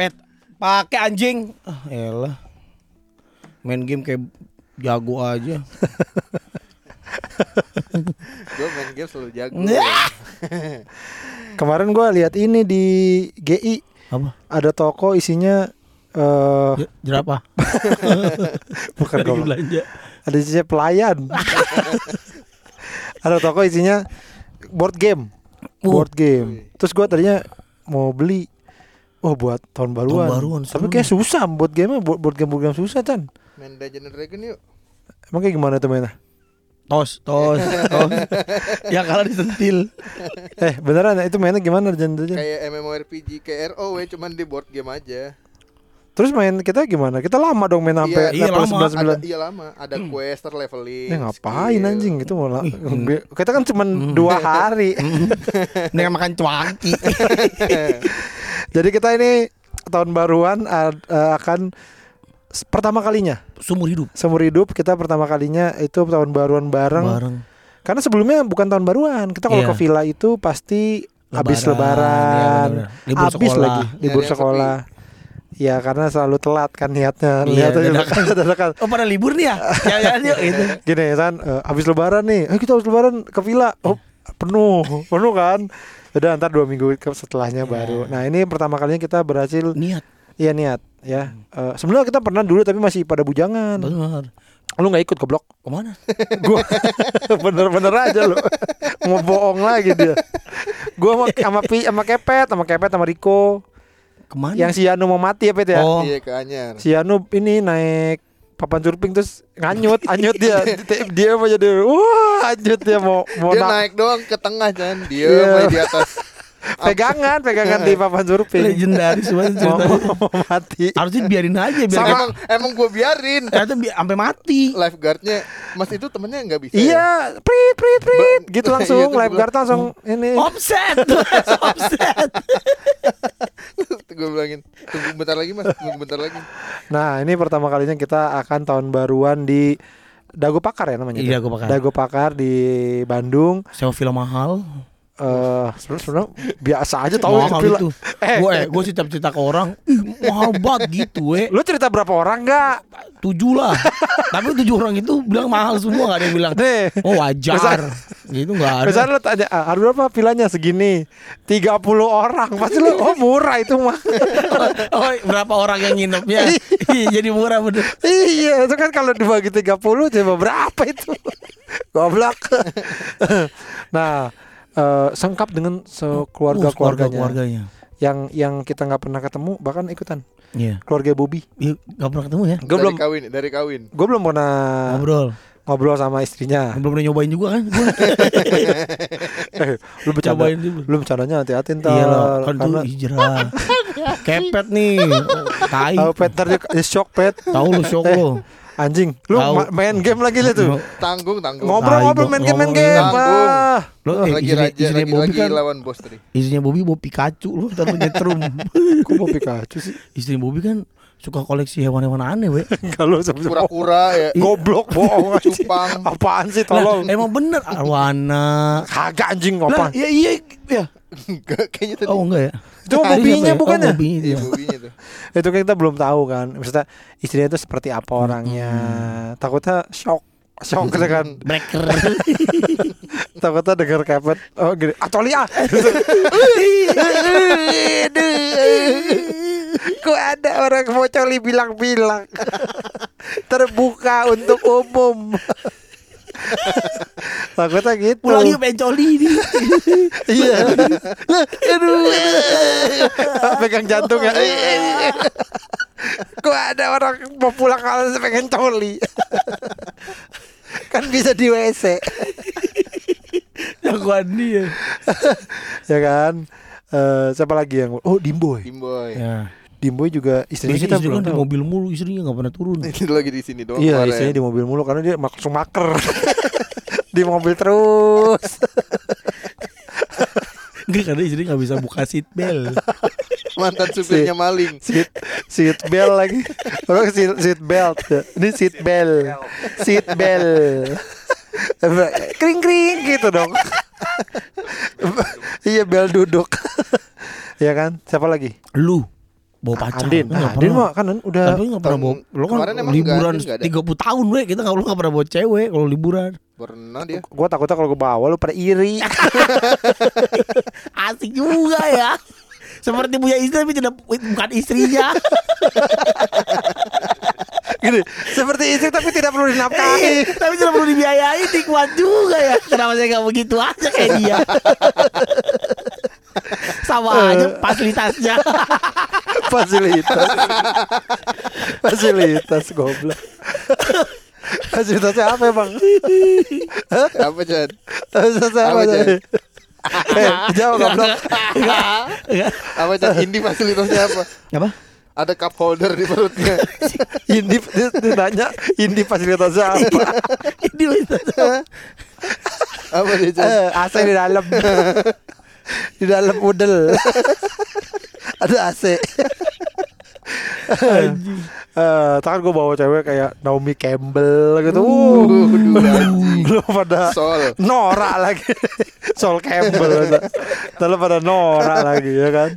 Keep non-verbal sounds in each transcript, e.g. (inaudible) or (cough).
kepet. Pakai anjing. Ah, elah. Main game kayak jago aja. (laughs) Gue main game selalu jago. (laughs) Kemarin gua lihat ini di GI Apa? ada toko isinya eh J- Jerapah. (laughs) bukan goblok. belanja. ada isinya pelayan. ada toko isinya board game. Uh. Board game. Terus gua tadinya mau beli Oh buat tahun baruan. Tahun baruan, Tapi kayak susah buat game board, board game board game susah kan. Main Dungeon and Dragon yuk. Emang kayak gimana tuh mainnya? Tos, tos, tos. (laughs) Yang kalah disentil. Eh beneran itu mainnya gimana jangan Kayak MMORPG kayak ROW cuman di board game aja. Terus main kita gimana? Kita lama dong main sampai iya, level lama. 99. Ada, iya lama, ada quest terleveling. Ya ngapain skill. anjing itu malah Hmm. kita kan cuma dua hari. (laughs) Nih makan cuanki. (laughs) Jadi kita ini tahun baruan ad- eh, akan pertama kalinya Sumur hidup. seumur hidup kita pertama kalinya itu tahun baruan bareng. Bareng. Karena sebelumnya bukan tahun baruan. Kita kalau Iya. ke villa itu pasti habis Lebaran, lebaran, iya habis sekolah. lagi libur sekolah. Ya karena selalu telat kan niatnya. Iya, Niatnya dadakan. dadakan. (laughs) Oh pada libur nih ya? Jalan-jalan yuk (laughs) gitu. Gini kan, eh, habis lebaran nih, eh kita habis lebaran ke villa, oh penuh, penuh kan. Udah ntar dua minggu ke setelahnya Iya. baru. Nah ini pertama kalinya kita berhasil, Niat. iya niat ya. Eh, Sebenarnya kita pernah dulu tapi masih pada bujangan. Benar. Lu nggak ikut goblok? Ke mana? (laughs) Gua bener-bener aja lu mau bohong lagi dia. Gua sama sama Pi sama Kepet, sama Kepet sama Riko. Ke mana? Yang si Anu mau mati ya Pet ya? Oh. Iya ke Anyar. Si Anu ini naik papan surfing terus nganyut, (laughs) anyut dia. Dia, dia mau jadi wah, anyut dia mau mau Dia na- naik doang ke tengah Chan. Dia main di atas. (laughs) pegangan, pegangan di papan surfing. Legendaris banget Mau, mau, mau mati. Harusnya biarin aja biar Sama- Emang emang gue biarin. Ternyata bi- sampai mati. Lifeguardnya Mas itu temennya nggak bisa. ya? Iya, prit prit prit Ba- gitu (laughs) Iya, langsung terus lifeguard langsung ini. Offset. (laughs) Offset. gue bilangin tunggu bentar lagi mas, tunggu bentar lagi. Nah, ini pertama kalinya kita akan tahun baruan di Dago Pakar ya namanya. Iya? Dago Pakar. Dago Pakar di Bandung. Sewa film mahal. Eh, sebenarnya sebenarnya biasa aja tahu mahal pila- itu. Eh. Gue eh, gue cerita cerita ke orang, "Ih, mahal banget gitu, we. Lu cerita berapa orang enggak? Tujuh lah. Tapi tujuh orang itu bilang mahal semua, gak ada yang bilang. Nih. Oh wajar. gitu nggak ada. Misalnya lu tanya, ah, harus berapa vilanya segini? 30 orang. Pasti lu oh murah itu mah. (laughs) oh, berapa orang yang nginepnya? (laughs) Iya, jadi murah bener. iya, itu kan kalau dibagi 30 coba berapa itu? (laughs) Goblok. nah, eh, sengkap dengan sekeluarga Uh, keluarga keluarganya keluarganya. yang yang kita nggak pernah ketemu bahkan ikutan Iya. keluarga Bobby. Iya, Gak pernah ketemu ya? Gue dari belum kawin, dari kawin. gue belum pernah Ngobrol. ngobrol sama istrinya. Belum pernah nyobain juga kan? Gua. (laughs) Eh, lu bercanda, lu bercandanya hati-hati ntar. Iya loh, kan tuh karena hijrah. (laughs) Kepet nih. Tai. tahu pet ntar dia shock pet Tahu lu shock Eh, lu. (laughs) anjing. Lu ma- main game lagi lu tuh. Tanggung, tanggung. Ngobrol-ngobrol main game main game. tanggung. Ah. Lo eh, lagi istrinya, raja, istrinya lagi, Bobby lagi kan lawan bos tadi. Istrinya Bobby bawa Pikachu lu lu nyetrum. (laughs) Kok mau Pikachu sih? Istrinya Bobby kan suka koleksi hewan-hewan aneh we. (laughs) Kalau Kura-kura ya. (laughs) goblok bohong aja. Cupang. Apaan sih tolong? emang bener arwana. Kagak anjing Lah, apa? iya iya ya. Enggak, kayaknya tadi. Oh enggak ya. Itu mah bobinya siapa ya? bukan oh, ya? bobinya dia. bobinya tuh. Itu (laughs) kan kita belum tahu kan. Maksudnya istrinya itu seperti apa orangnya. Takutnya shock. Shock kan. (laughs) Breaker. (laughs) Takutnya denger kepet. Oh gini. Atoli ah. Kok ada orang mau coli bilang-bilang Terbuka untuk umum Takutnya gitu Pulang yuk pencoli nih. (laughs) Iya Aduh (laughs) Pegang jantung ya (laughs) Kok ada orang mau pulang kalau pengen coli Kan bisa di WC Jagoan dia. Ya kan Eh, Siapa lagi yang Oh Dimboy Dimboy. Ya. Dimboy juga istrinya Biasanya kita istri belum kan di mobil mulu istrinya nggak pernah turun. Itu lagi di sini doang. Iya kemarin. istrinya di mobil mulu karena dia langsung maker Di mobil terus. Enggak karena istri nggak bisa buka seat belt. Mantan supirnya maling. seat seat belt lagi. Orang seat, seat belt. Ini seat belt. Seat belt. Kring kring gitu dong. Iya bel duduk. Ya kan? Siapa lagi? Lu bawa pacar. Andin, Lu nah, Andin mah kan udah Tapi nggak pernah bawa. Lo kan liburan ada. 30 tahun we kita nggak lu nggak pernah bawa cewek kalau liburan. Pernah dia. Gue takutnya kalau gue bawa lu pada iri (laughs) Asik juga ya. Seperti punya istri tapi tidak bukan istrinya. (laughs) Gini Seperti istri tapi tidak perlu dinafkahi tapi tidak perlu dibiayai nikmat juga ya. Kenapa saya nggak begitu aja kayak dia? (laughs) Sama aja fasilitasnya. (laughs) Fasilitas Fasilitas goblok Fasilitasnya apa emang? Apa Chan? Fasilitasnya apa Apa, Jan? Eh, jawab goblok Apa Chan? Ini fasilitasnya apa? Apa? Ada cup holder di perutnya. Indi dia, dia nanya Indi fasilitasnya apa? Ini apa dia Chan? Eh, AC di dalam Di dalam udel Ada AC anjing. Eh, tangan gue bawa cewek kayak Naomi Campbell gitu. Uh, Uh, lu pada Sol. norak lagi. Sol Campbell. Lalu pada norak lagi ya kan.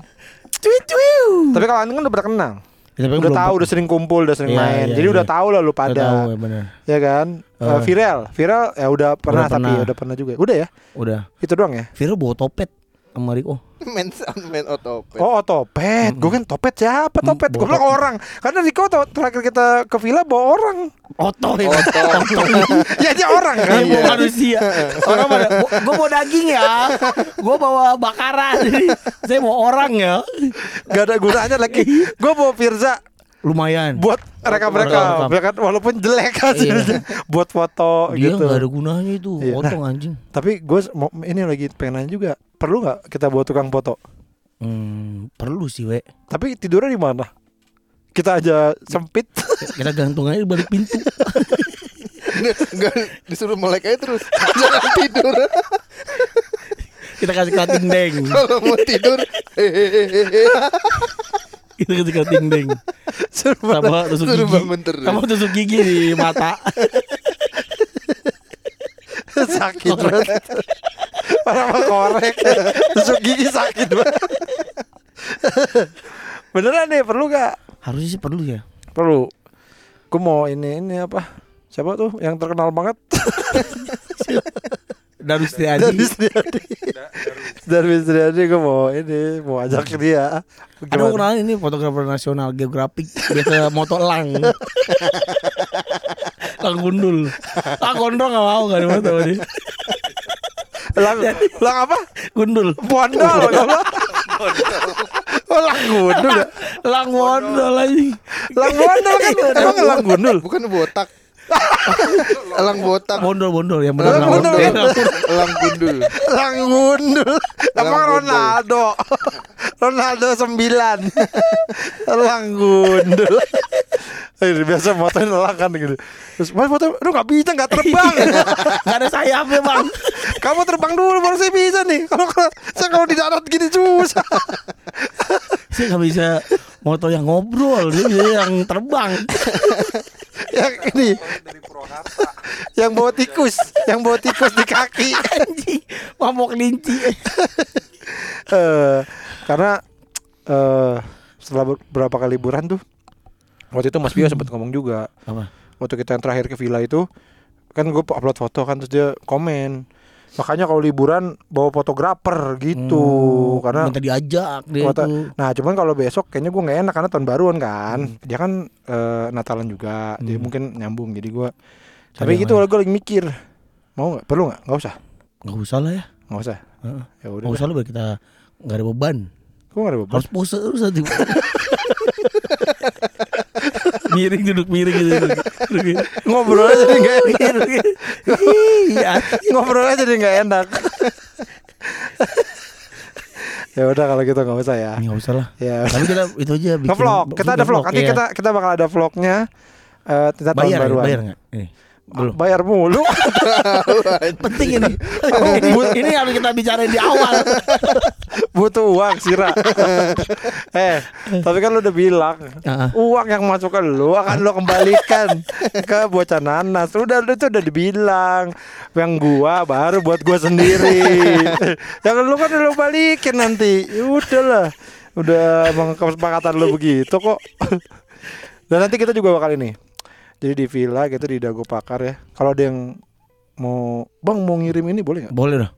Tapi kalau Andin kan udah pernah kenal. Ya, tapi kan udah belum- tahu, udah sering kumpul, udah sering Iya, main. iya, Jadi iya. udah tahu lah lu Udah tahu pada. ya benar. Ya kan? Eh. viral, viral ya udah pernah tapi pernah. udah pernah juga. Udah ya? Udah. Itu doang ya? Viro bawa topet sama Riko. Men men otopet. Oh, topet. Gue kan topet siapa Mm, topet? Gue bawa bilang orang. Karena Riko terakhir kita ke villa bawa orang. Oto ya. Oto. (laughs) ya dia orang kan. Kan bawa manusia. (laughs) Orang pada gue bawa daging ya. Gue bawa bakaran. (laughs) Saya bawa orang ya. Gak ada gunanya lagi. Gue bawa Firza Lumayan. buat rekam-rekam, Rekam. ya kan walaupun jelek hasilnya, buat foto Dia gitu. nggak ada gunanya itu. Iya. Otong anjing. Tapi gue mau ini lagi pengen nanya juga, perlu nggak kita bawa tukang foto? Hmm, perlu sih, we. Tapi tidurnya di mana? Kita aja sempit. Kita gantung aja di balik pintu. (laughs) Enggak disuruh melek aja terus. (laughs) Jangan tidur. Kita kasih cutting deng. (laughs) Kalau mau tidur, hehehe. Kita kasih cutting deng. Suruh Sama tusuk gigi. Sama tusuk gigi di mata. (laughs) sakit banget. Orang mau korek, tusuk gigi sakit banget. Beneran nih perlu gak? Harusnya sih perlu ya. Perlu. Gue mau ini ini apa? Siapa tuh yang terkenal banget? (laughs) Darus Dari Triadi. Sriadi. Dari Sriadi gue mau ini mau ajak dia. Ada orang ini fotografer nasional geografik biasa moto lang. (laughs) lang gundul. Lang gondrong gak mau kan moto dia. Lang, lang apa? Gundul. Bondol. oh lang gundul. ya? Lang gondol aja. Lang bondol kan emang lang gundul. Bukan botak. (laughs) Elang botak. Bondol bondol yang benar Lang lang gondol. gondol. Elang gundul. Lang gundul. Gundul. Ronaldo. (laughs) Ronaldo 9. (laughs) lang gundul. Eh, biasa motoin elang kan gitu. Terus mas foto, lu nggak bisa nggak terbang. Gak ada sayapnya bang. Kamu terbang dulu baru saya bisa nih. Kalau kalau- saya kalau di darat gini susah. Saya gak bisa moto yang ngobrol, dia yang terbang. yang ini (laughs) yang bawa tikus yang bawa tikus di kaki (laughs) Anjing, mabok kelinci. (laughs) Eh, karena eh setelah ber- berapa kali liburan tuh waktu itu Mas Bio sempat ngomong juga Apa? waktu kita yang terakhir ke villa itu kan gue upload foto kan terus dia komen makanya kalau liburan bawa fotografer gitu Hmm, karena minta diajak dia itu. Nah cuman kalau besok kayaknya gue nggak enak karena tahun baruan kan. Dia kan eh, Natalan juga, jadi Hmm. mungkin nyambung. Jadi gue. Tapi gitu gue lagi mikir, mau nggak? Perlu nggak? Nggak usah. Nggak usah lah ya. Nggak usah. Heeh. Ya udah. Nggak usah lah biar kita nggak ada beban. Gue nggak ada beban. Harus pose terus nanti. (laughs) miring duduk miring gitu. Duduk. Ngobrol aja jadi nggak enak. Iya. Ngobrol aja jadi nggak enak. ya udah kalau gitu nggak usah ya. Nggak usah lah. Ya. Tapi kita itu aja bikin Nge-vlog. Kita ada vlog. Nanti iya. kita kita bakal ada vlognya. Eh, kita bayar ya, baruan. bayar nggak? Belum. Bayar mulu. (laughs) Penting ini. ini. Ini harus kita bicarain di awal. (laughs) Butuh uang Sira. (laughs) eh, tapi kan lu udah bilang Heeh. uang yang masuk ke lu akan lu kembalikan ke bocah nanas. Udah itu udah dibilang. Yang gua baru buat gua sendiri. yang lu kan lu balikin nanti. Ya udahlah. Udah emang kesepakatan lu begitu kok. Dan nanti kita juga bakal ini. Jadi di villa gitu di Dago Pakar ya. Kalau ada yang mau Bang mau ngirim ini boleh nggak? Boleh dah.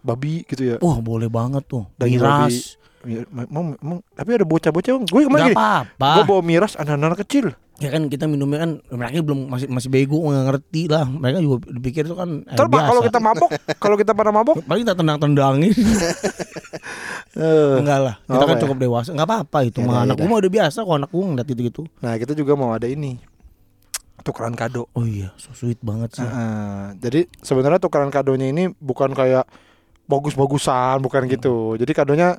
Babi gitu ya. Wah, boleh banget tuh. Daging Miras. Ya, Emang, emang, tapi ada bocah-bocah bang. Gue kemarin gini, apa-apa. gue bawa miras anak-anak kecil. Ya kan kita minumnya kan mereka belum masih masih bego nggak ngerti lah. Mereka juga dipikir itu kan Ntar Pak, kalau kita mabok, kalau kita pada mabok, (laughs) paling kita tendang-tendangin. eh, Enggak lah. Kita Oh, kan ya. cukup dewasa. Enggak apa-apa itu Ya mah anak ya gua mah udah biasa kok anak gua ngeliat gitu-gitu. nah kita juga mau ada ini tukeran kado. Oh iya, so sweet banget sih. Heeh. jadi sebenarnya tukeran kadonya ini bukan kayak bagus-bagusan, bukan gitu. Jadi kadonya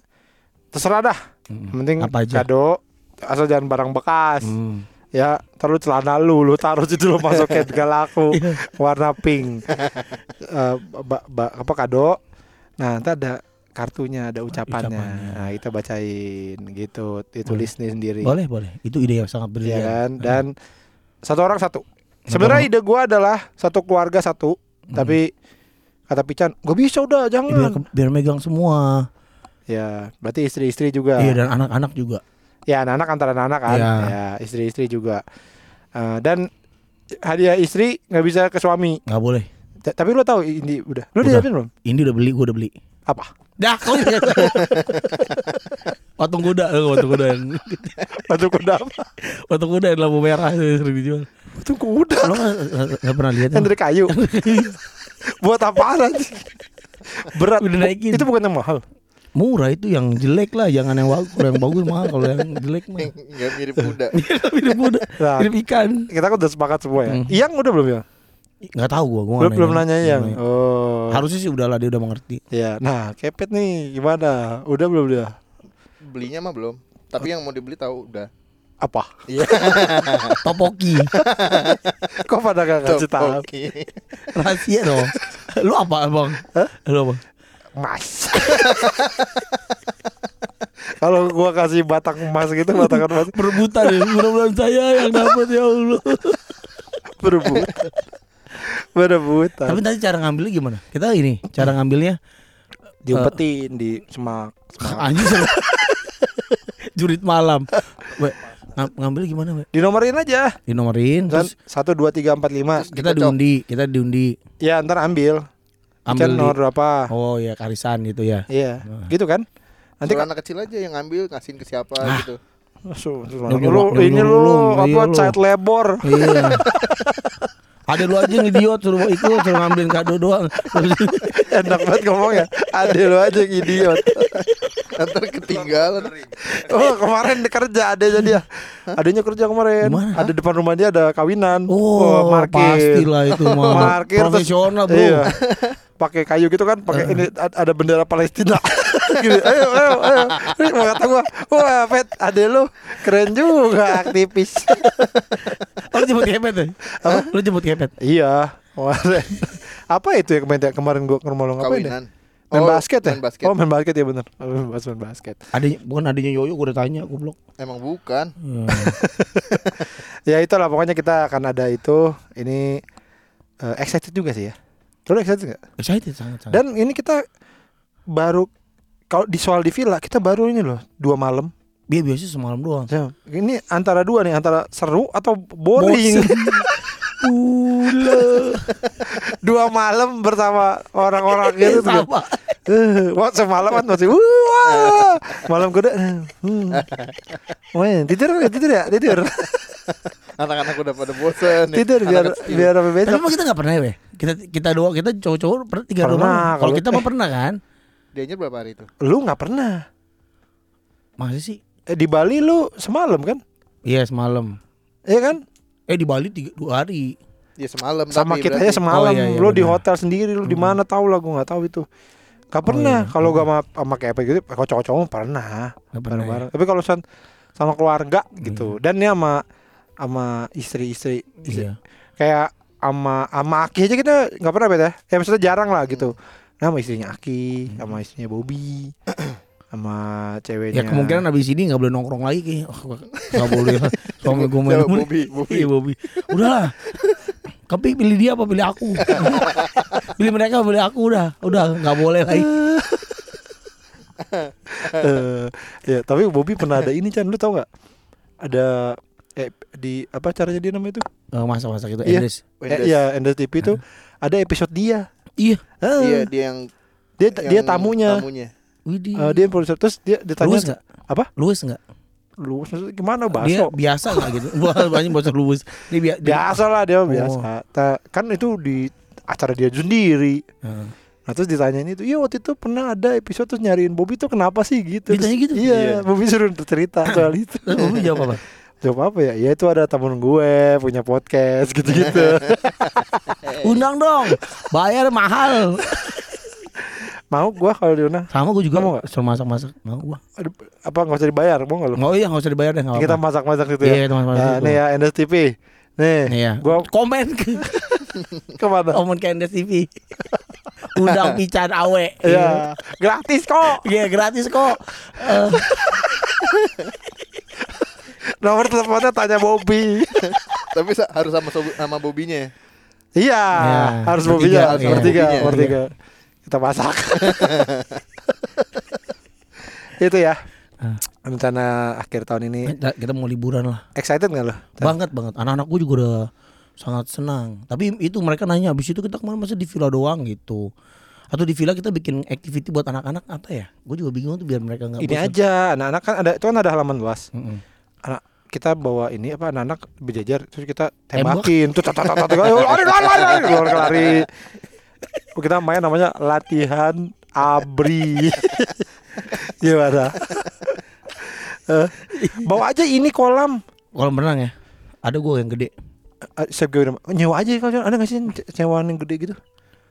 terserah dah. Mm. Yang Penting Apa aja? kado asal jangan barang bekas. Hmm. Ya, terus celana lu, lu taruh situ lu masukin gak laku (laughs) Iya. warna pink. (laughs) Eh, ba- ba- apa kado? Nah, nanti ada kartunya, ada ucapannya. Ucapannya. Nah, kita bacain gitu, ditulis nih sendiri. Boleh, boleh. Itu ide yang sangat Iya brilian. kan? Dan satu orang satu. Sebenarnya ide gua adalah satu keluarga satu, Hmm. tapi kata Pican, "Gak bisa udah, Ya, biar, jangan." ke- biar megang semua. Ya, berarti istri-istri juga. Iya dan anak-anak juga. Ya, anak-anak antara anak kan. Iya. Ya, istri-istri juga. Eh, dan hadiah istri nggak bisa ke suami. Nggak boleh. Ta- Tapi lu tahu ini udah. Lu Udah. udah belum? Ini udah beli, gua udah beli. Apa? Dah, kau Patung kuda, eh, patung kuda yang Batu kuda apa? patung kuda yang lampu merah itu sering dijual. Batu kuda. Lo nggak pernah lihat? Yang dari kayu. Buat apaan anjing? Berat. Udah naikin. Itu bukan yang mahal. Murah itu yang jelek lah, jangan yang bagus. Kalau yang bagus mahal, kalau yang jelek mah. Enggak mirip kuda. (laughs) Hidup kuda, Nah, hidup ikan. kita kan udah sepakat semua ya. Hmm. Yang udah belum ya? Nggak tahu gua, gua Belum, belum nanya yang. Nanya. Oh. Harusnya sih udahlah dia udah mengerti. Ya, nah, kepet nih gimana? Udah belum dia? Belinya mah belum. Tapi yang mau dibeli tahu udah. Apa? Iya. (laughs) Topoki, (laughs) Kok pada gak kasih tahu? Oke. (laughs) rahasia dong. Lu apa bang? Lu apa? Emas. Kalau gua kasih batang emas gitu, batang emas Perebutan ya, mudah-mudahan saya yang dapat ya Allah. berebutan. Berebutan. Tapi tadi cara ngambilnya gimana? Kita ini cara ngambilnya diumpetin di semak. semak. anjing. Jurit malam. We, ng- ngambil gimana, we? Dinomorin aja. Dinomorin Kan terus satu dua tiga empat lima. kita dikocok. diundi, kita diundi. Ya ntar ambil. Ambil di- nomor berapa? Oh ya karisan gitu ya. Iya, Nah. gitu kan? Nanti kan anak kecil aja yang ngambil ngasihin ke siapa Ah. gitu. Terus Lu ini lu lu, apa iya child labor. Iya. Ada lu aja yang idiot suruh ikut suruh ngambilin kado doang. (laughs) Enak banget ngomongnya. Ada lu aja yang idiot. Ntar ketinggalan. Oh kemarin dia kerja ada jadi ya. Adanya kerja kemarin. Ada depan rumah dia ada kawinan. Oh, pastilah itu mah. Terus- Profesional, Bro. Iya. (laughs) Pakai kayu gitu kan, pakai ini a- ada bendera Palestina. (laughs) gitu. Ayo, ayo, ayo. Ini mau kata gua, wah, Pet, ade lu keren juga aktivis. (laughs) Oh, lu jemput kepet ya? Lu jemput kepet. iya, kemarin. (laughs) Apa itu ya kemarin kemarin gua ke rumah lu ngapain ya? Main Oh, basket ya? main basket. Oh, main basket ya bener. Oh, main bas- main basket. Adanya bukan adanya Yoyo gua udah tanya goblok. Emang bukan. Ya. Ya itulah pokoknya kita akan ada itu. Ini eh, excited juga sih ya. Lu excited gak? Excited sangat sangat. Dan ini kita baru kalau di soal di villa kita baru ini loh dua malam. Dia biasa semalam doang. Ya, Ini antara dua nih antara seru atau boring. (laughs) Dua malam bersama orang-orang gitu. Sama. Eh, Wah semalaman masih wah malam kuda. (laughs) Hmm. Wah, tidur ya, tidur ya, tidur. Anak-anak udah pada bosen. nih. tidur biar biar apa Tapi besok. emang kita gak pernah ya? Kita kita doang, kita cowok-cowok pernah tiga Pernah, doang. Kalau kita mah pernah kan? Dianya berapa hari itu? Lu nggak pernah. Masih sih? Eh, di Bali lu semalam kan? Iya semalam. Iya kan? Eh di Bali tiga, dua hari. Ya semalam Sama tapi kita berarti. aja semalam. Oh, iya, iya, lu di benar. hotel sendiri, lu di Hmm. mana tahu lah gua nggak tahu itu. Gak Oh, pernah. iya. Kalau gak sama, sama kayak apa gitu, kalau cowok-cowok pernah. Gak pernah. ya? Tapi kalau san- sama keluarga Iya. gitu. Dan dia sama sama istri-istri istri- Iya. kayak sama sama Aki aja kita nggak pernah beda. Ya maksudnya jarang lah gitu. Nah, sama istrinya Aki, sama istrinya Bobby, (clears throat) sama ceweknya. Ya kemungkinan abis ini nggak boleh nongkrong lagi kayaknya. Oh, nggak boleh. (laughs) Suami gue main. Bobby, Bobby. Iya Bobby. Udahlah. (laughs) Tapi pilih dia apa pilih aku? (laughs) pilih mereka apa pilih aku udah. Udah nggak boleh lagi. (laughs) Eh, ya, tapi Bobby pernah ada ini Chan, lu tau nggak? Ada eh, di apa caranya dia namanya itu? Oh, masak-masak itu Iya. Endes. Eh, iya, Endes TV itu ada episode dia. Iya. Eh, Iya, dia yang dia dia yang tamunya. Tamunya. Widih. Eh, dia produser terus dia ditanya luwes enggak? Apa? Luwes enggak? Lu maksudnya gimana Dia (laughs) bakso? biasa enggak gitu? Banyak bocor luwes. Dia bia- dia- Biasa lah dia Oh. biasa. Ta- kan itu di acara dia sendiri. Heeh. Nah terus ditanyain itu, iya waktu itu pernah ada episode terus nyariin Bobby tuh kenapa sih gitu? Ditanya Terus, gitu? Iya, Iya. Bobby suruh cerita (laughs) soal itu. Terus Bobby jawab apa? Jawab apa ya? Ya itu ada temen gue punya podcast gitu-gitu. (laughs) Undang dong. Bayar mahal. Mau gua kalau diundang? Sama gue juga Kamu nggak? suruh masak-masak. Mau gua. Aduh, apa nggak usah dibayar? Mau nggak lu? Oh iya enggak usah dibayar deh enggak Kita masak-masak gitu Iya, ya. kita masak-masak Nah, gitu. nih ya Endes TV. Nih, Iya. gua komen ke (laughs) ke mana? komen ke Endes TV. Undang (laughs) pican awe. Iya, gratis kok. Iya gratis kok. Eh, Nomor teleponnya tanya Bobby. (laughs) Tapi harus sama sama bobinya. iya, Iya, harus bertiga, ya, iya. bertiga, bertiga. Kita masak. itu ya. Ah. Rencana akhir tahun ini kita- mau liburan lah. excited nggak lo? Banget banget. Anak-anakku juga udah sangat senang. Tapi itu mereka nanya habis itu kita kemarin masa di villa doang gitu. Atau di villa kita bikin activity buat anak-anak apa ya? Gue juga bingung tuh biar mereka nggak Ini bosan. aja, anak-anak kan ada itu kan ada halaman luas. Mm-mm. Anak kita bawa ini apa anak-anak berjajar terus kita Tembak. tembakin tuh tat, tat, tat, tat, ayo, lari lari lari lari kita main namanya latihan abri gimana Eh, bawa aja ini kolam Kolam renang ya. Ada gue yang gede. Eh, saya gue nyewa aja kalau ada nggak sih nyewaan yang gede gitu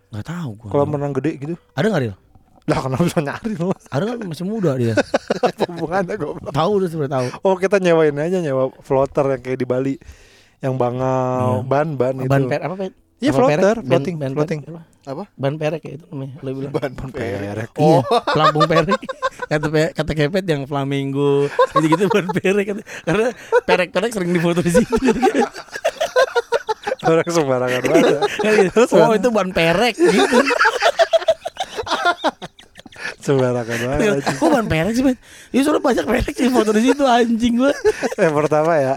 Nggak tahu gue. kolam renang gede gitu Ada nggak dia? lah kenapa bisa nyari lo Ada kan masih muda dia. (laughs) hubungannya gue tahu udah sebenarnya tahu. oh kita nyewain aja nyewa floater yang kayak di Bali yang bangau Iya. ban ban itu Ban per apa Pet? Iya, floater, perek? Ban- floating, ban floating. perek apa? Apa? Ban perek ya itu namanya. Lo bilang. Ban perek. Iya, (laughs) pelampung perek. Kata kata kepet yang flamingo, gitu-gitu ban perek. Kata- Karena perek-perek sering difoto di situ. (laughs) orang sembarangan banget Kan gitu. oh itu ban perek gitu. (laughs) sembarangan banget Kok ban perek sih, Pet? Ya suruh banyak perek sih foto di situ anjing gua. yang pertama ya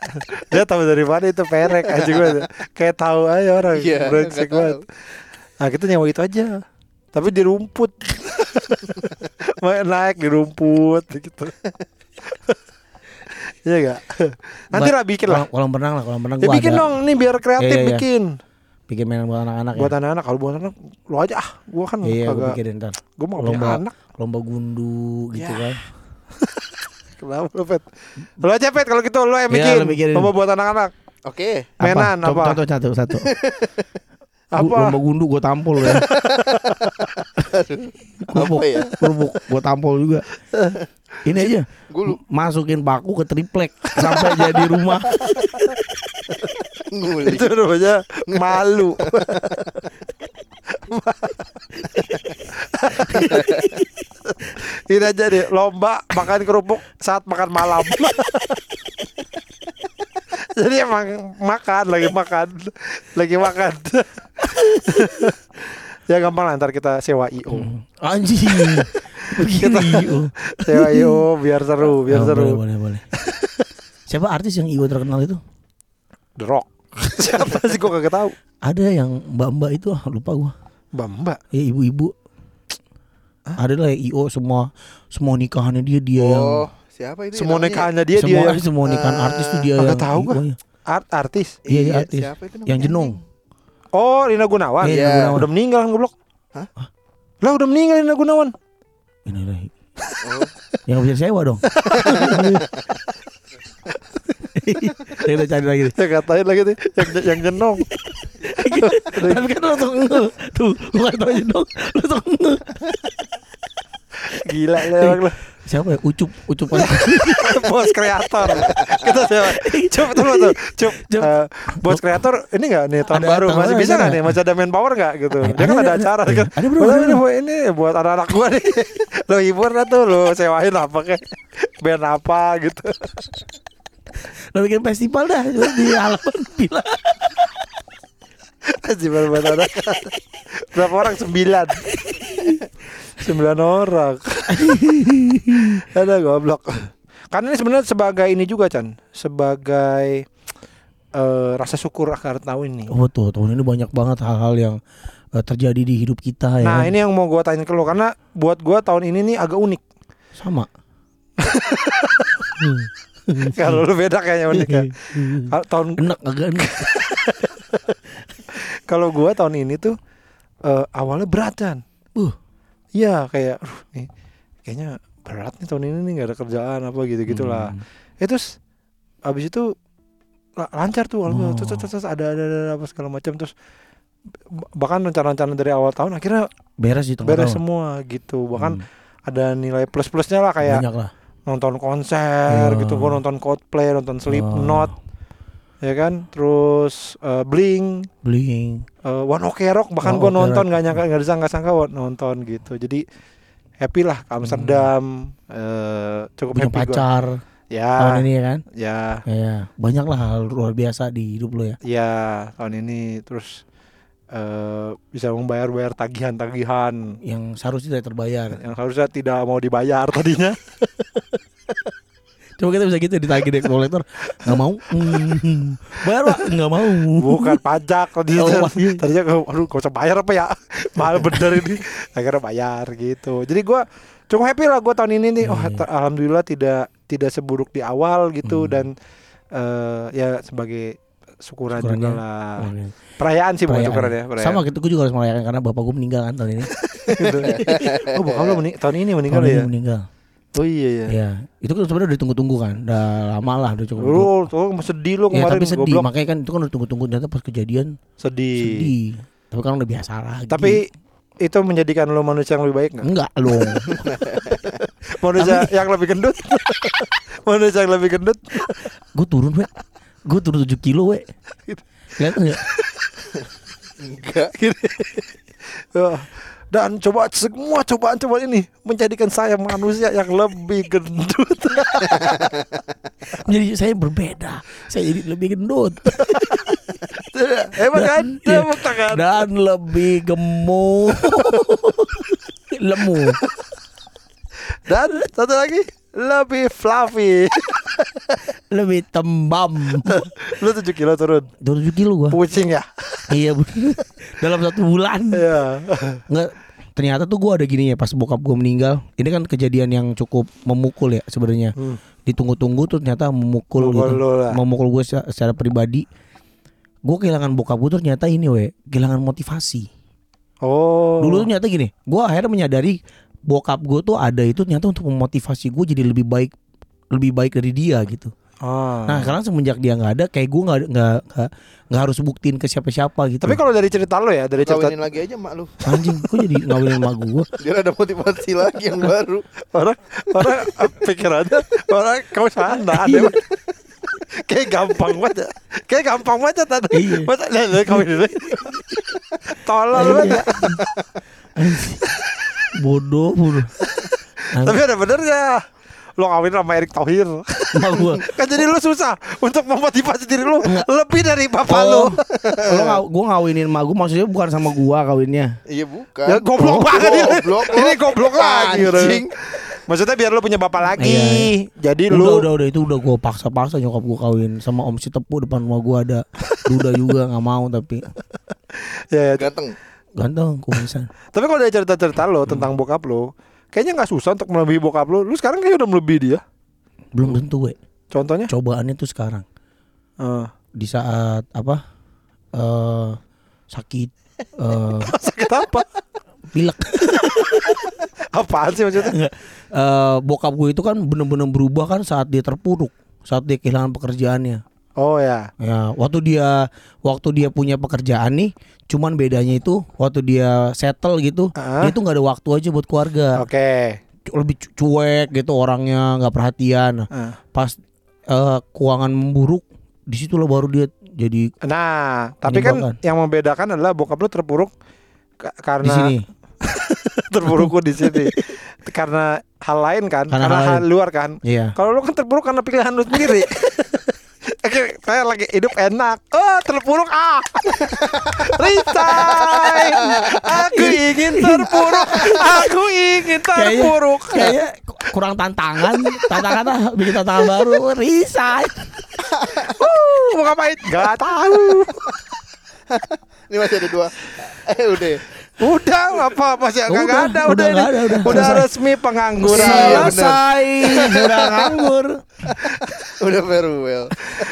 dia tahu dari mana itu perek aja gue kayak tahu aja orang Iya, brengsek banget nah kita nyewa itu aja tapi di rumput (laughs) Main naik di rumput gitu (laughs) Iya gak? Nanti lah bikin lah Kolam, kolam renang lah, kolam renang Ya gua bikin ada. dong nih biar kreatif Iya, iya, iya. bikin Bikin mainan buat anak-anak ya. Buat anak-anak kalau buat anak lu aja ah Gua kan Iya, gua kagak pikirin ntar. Gua mau punya anak lomba gundu gitu Ya. kan. (laughs) Kenapa lu Pet? Lu aja Pet kalau gitu lu yang Iya, bikin lu bikin. Lomba buat anak-anak Oke. Mainan Coba apa? Satu (laughs) satu satu. Apa? Lomba gundu gue tampol ya. (laughs) Kerupuk, Apa ya? kerupuk gue tampol juga. Ini aja masukin baku ke triplek sampai jadi rumah. Itu namanya malu (laughs) Ini aja deh lomba makan kerupuk saat makan malam. (laughs) Jadi emang makan lagi makan lagi makan. (laughs) ya gampang lah ntar kita sewa IO. Anjing. Begini. oh. Sewa IO biar seru, biar Oh, seru. Boleh, boleh, boleh. Siapa artis yang Iwo terkenal itu? The Rock. Siapa sih gua kagak tahu. Ada yang mbak-mbak itu ah lupa gua. Bamba. Ya ibu-ibu. Ada lah yang IO semua semua nikahannya dia dia yang Oh, siapa itu? Semua namanya? nikahannya dia semua dia yang semua nikahan Eh, artis tuh dia kagak yang tahu. IO-nya. art artis. Iya, iya, artis. Siapa itu? Yang jenong. Oh, Rina Gunawan. Iya, Iya. Rina Gunawan. Udah meninggal kan goblok. Hah? Lah udah meninggal Rina Gunawan. Ini lagi. Oh, Yang bisa sewa dong. (laughs) Kita cari lagi. Ya katain lagi tuh yang yang jenong. Tapi kan langsung nge. Tuh, bukan tahu dong. Langsung nge. Gila lu orang lu. Siapa ya? Ucup, ucup. bos kreator. Kita. Coba tunggu tuh. Coba. Coba. eh, bos kreator ini enggak nih tahun Ada baru masih bisa enggak nggak? nih? Masih ada manpower enggak gitu. Dia kan ada, acara Ada, kan. ada, bro, ini, ini buat anak-anak gua nih. Lo hibur dah tuh lo sewain apa kayak band apa gitu. Lo bikin festival dah di (laughs) halaman villa. Festival buat anak. Berapa orang? Sembilan. Sembilan orang. Ada goblok. Karena ini sebenarnya sebagai ini juga Chan, sebagai eh, rasa syukur akan tahun ini. Oh tuh tahun ini banyak banget hal-hal yang eh, terjadi di hidup kita ya. Nah kan? ini yang mau gua tanya ke lo karena buat gua tahun ini nih agak unik. sama. (laughs) (laughs) Kalau lu beda kayaknya unik ya. (laughs) Tahun enak agak enak. (laughs) kalau gua tahun ini tuh eh, awalnya berat Chan. Uh. Iya kayak, aduh nih kayaknya berat nih tahun ini nih nggak ada kerjaan apa gitu gitulah. Hmm. Eh terus abis itu la- lancar tuh, Oh. terus, terus, terus ada, ada ada apa segala macam terus bahkan rencana-rencana dari awal tahun akhirnya Beres di tengah beres tahun. semua gitu bahkan Hmm. ada nilai plus plusnya lah kayak banyak lah. Nonton konser Ya. gitu gua nonton Coldplay nonton Slipknot ya kan terus eh, Blink Bling. eh, One Ok Rock bahkan One gua Ok nonton Rock. nggak nyangka nggak disangka sangka nonton gitu jadi happy lah ke Amsterdam eh, cukup Punya happy gua. pacar ya tahun ini ya kan. ya Ya, banyak lah hal luar biasa di hidup lo ya. Ya tahun ini terus eh bisa membayar-bayar tagihan-tagihan Yang seharusnya tidak terbayar. yang harusnya tidak mau dibayar tadinya. (laughs) Coba kita bisa gitu ditagih deh kolektor nggak mau. Hmm. Bayar pak nggak mau. Bukan pajak tadinya. Oh, iya. tadinya aduh gak usah bayar apa ya? Mahal bener ini. Akhirnya bayar gitu. Jadi gua cukup happy lah gua tahun ini nih. Oh, Iya. ta- alhamdulillah tidak tidak seburuk di awal gitu Hmm. dan eh ya sebagai syukuran juga Syukurannya. lah. Oke. Perayaan sih bukan syukuran ya, perayaan. Sama gitu gue juga harus merayakan karena bapak gue meninggal kan tahun ini. (laughs) Gitu. oh, bokap lo mening- tahun ini meninggal tahun ya? ini meninggal. Oh iya ya. Iya, itu kan sebenarnya udah ditunggu-tunggu kan, udah lama lah, udah cukup. Lu tuh sedih ya kemarin tapi sedih, goblok. makanya kan itu kan udah tunggu-tunggu ternyata pas kejadian Sedih. sedih. Tapi kan udah biasa lagi. Tapi itu menjadikan lo manusia yang lebih baik nggak? enggak loh. (laughs) (laughs) Manusia yang lebih gendut? manusia yang lebih gendut? gue turun, we. Gue turun 7 kilo, we. Lihat enggak? (laughs) Enggak. Wah. Dan coba semua cobaan-cobaan ini menjadikan saya manusia yang lebih gendut. (laughs) Jadi saya berbeda. Saya jadi lebih gendut (laughs) Emang kan? Tepuk tangan. dan lebih gemuk. Lemu. Dan satu lagi lebih fluffy. (laughs) Lebih tembam. (laughs) lu 7 kilo turun. 7 kilo gua. Pusing ya? iya. (laughs) Dalam satu bulan. Iya. Nggak ternyata tuh gua ada gini ya pas bokap gua meninggal. Ini kan kejadian yang cukup memukul ya sebenarnya. Hmm. Ditunggu-tunggu tuh ternyata memukul Memukul gitu. Memukul gue secara, secara pribadi. Gue kehilangan bokap gue ternyata ini we, kehilangan motivasi. Oh. Dulu tuh ternyata gini, gue akhirnya menyadari bokap gue tuh ada itu ternyata untuk memotivasi gue jadi lebih baik lebih baik dari dia gitu. Ah. Nah sekarang semenjak dia nggak ada, kayak gue nggak nggak nggak harus buktiin ke siapa-siapa gitu. Tapi kalau dari cerita lo ya, dari cerita Kawinin lagi aja mak lu. anjing, kok jadi ngawinin sama gue? (laughs) Biar ada motivasi lagi yang baru. orang orang pikirannya orang kau sana (laughs) ada kayak gampang banget ya. kayak gampang banget tadi Iya. masa lihat kau ini (laughs) tolol banget Anjing. Bodoh, bodoh. (laughs) tapi ada benernya lo kawin sama Erick Thohir gue. (laughs) kan jadi lo susah untuk memotivasi diri lo lebih dari bapak lo Oh, lo ngaw, gue ngawinin sama gue maksudnya bukan sama gua kawinnya. Iya bukan. ya goblok Oh, banget ini goblok lo. ini goblok lagi Anjing. maksudnya biar lo punya bapak lagi Iya, jadi Udah, lo udah, udah itu udah gue paksa-paksa nyokap gue kawin sama Om si Tepu depan rumah gue ada. Duda juga nggak mau tapi ya, ya. Ganteng. Ganteng kumisan. (laughs) Tapi kalau dari cerita-cerita lo tentang bokap lo, kayaknya nggak susah untuk melebihi bokap lo. Lu sekarang kayaknya udah melebihi dia. Belum tentu we. Contohnya? Cobaannya tuh sekarang Eh, di saat apa? eh sakit eh (laughs) sakit apa? pilek. (laughs) Apaan sih maksudnya? Enggak. Eh bokap gue itu kan bener-bener berubah kan saat dia terpuruk, saat dia kehilangan pekerjaannya. Oh ya. Ya, waktu dia waktu dia punya pekerjaan nih, cuman bedanya itu waktu dia settle gitu, Ah. dia tuh nggak ada waktu aja buat keluarga. Oke. Cu- Lebih cu- cuek gitu orangnya, nggak perhatian. Eh. Pas eh, keuangan memburuk, di situ lah baru dia jadi Nah, tapi kan yang membedakan adalah bokap lo terpuruk ka- di karena sini. (laughs) terpuruk di sini. karena hal lain kan, Karena karena, hal hal luar kan. Iya. Kalau lo kan terpuruk karena pilihan lo sendiri. (laughs) Oke, Saya lagi hidup enak. Oh, terpuruk ah. (laughs) Resign. Aku ingin terpuruk. Aku ingin terpuruk. Kayaknya kurang tantangan. Tantangan ah, bikin tantangan baru. Resign. Uh, mau ngapain? Gak tahu. Ini masih ada dua. Eh udah. Udah apa apa sih? Enggak Udah, ada, udah udah, ini. ada, udah. udah Selesai. resmi pengangguran. Iya. Selesai. Sudah nganggur. (laughs) Udah farewell.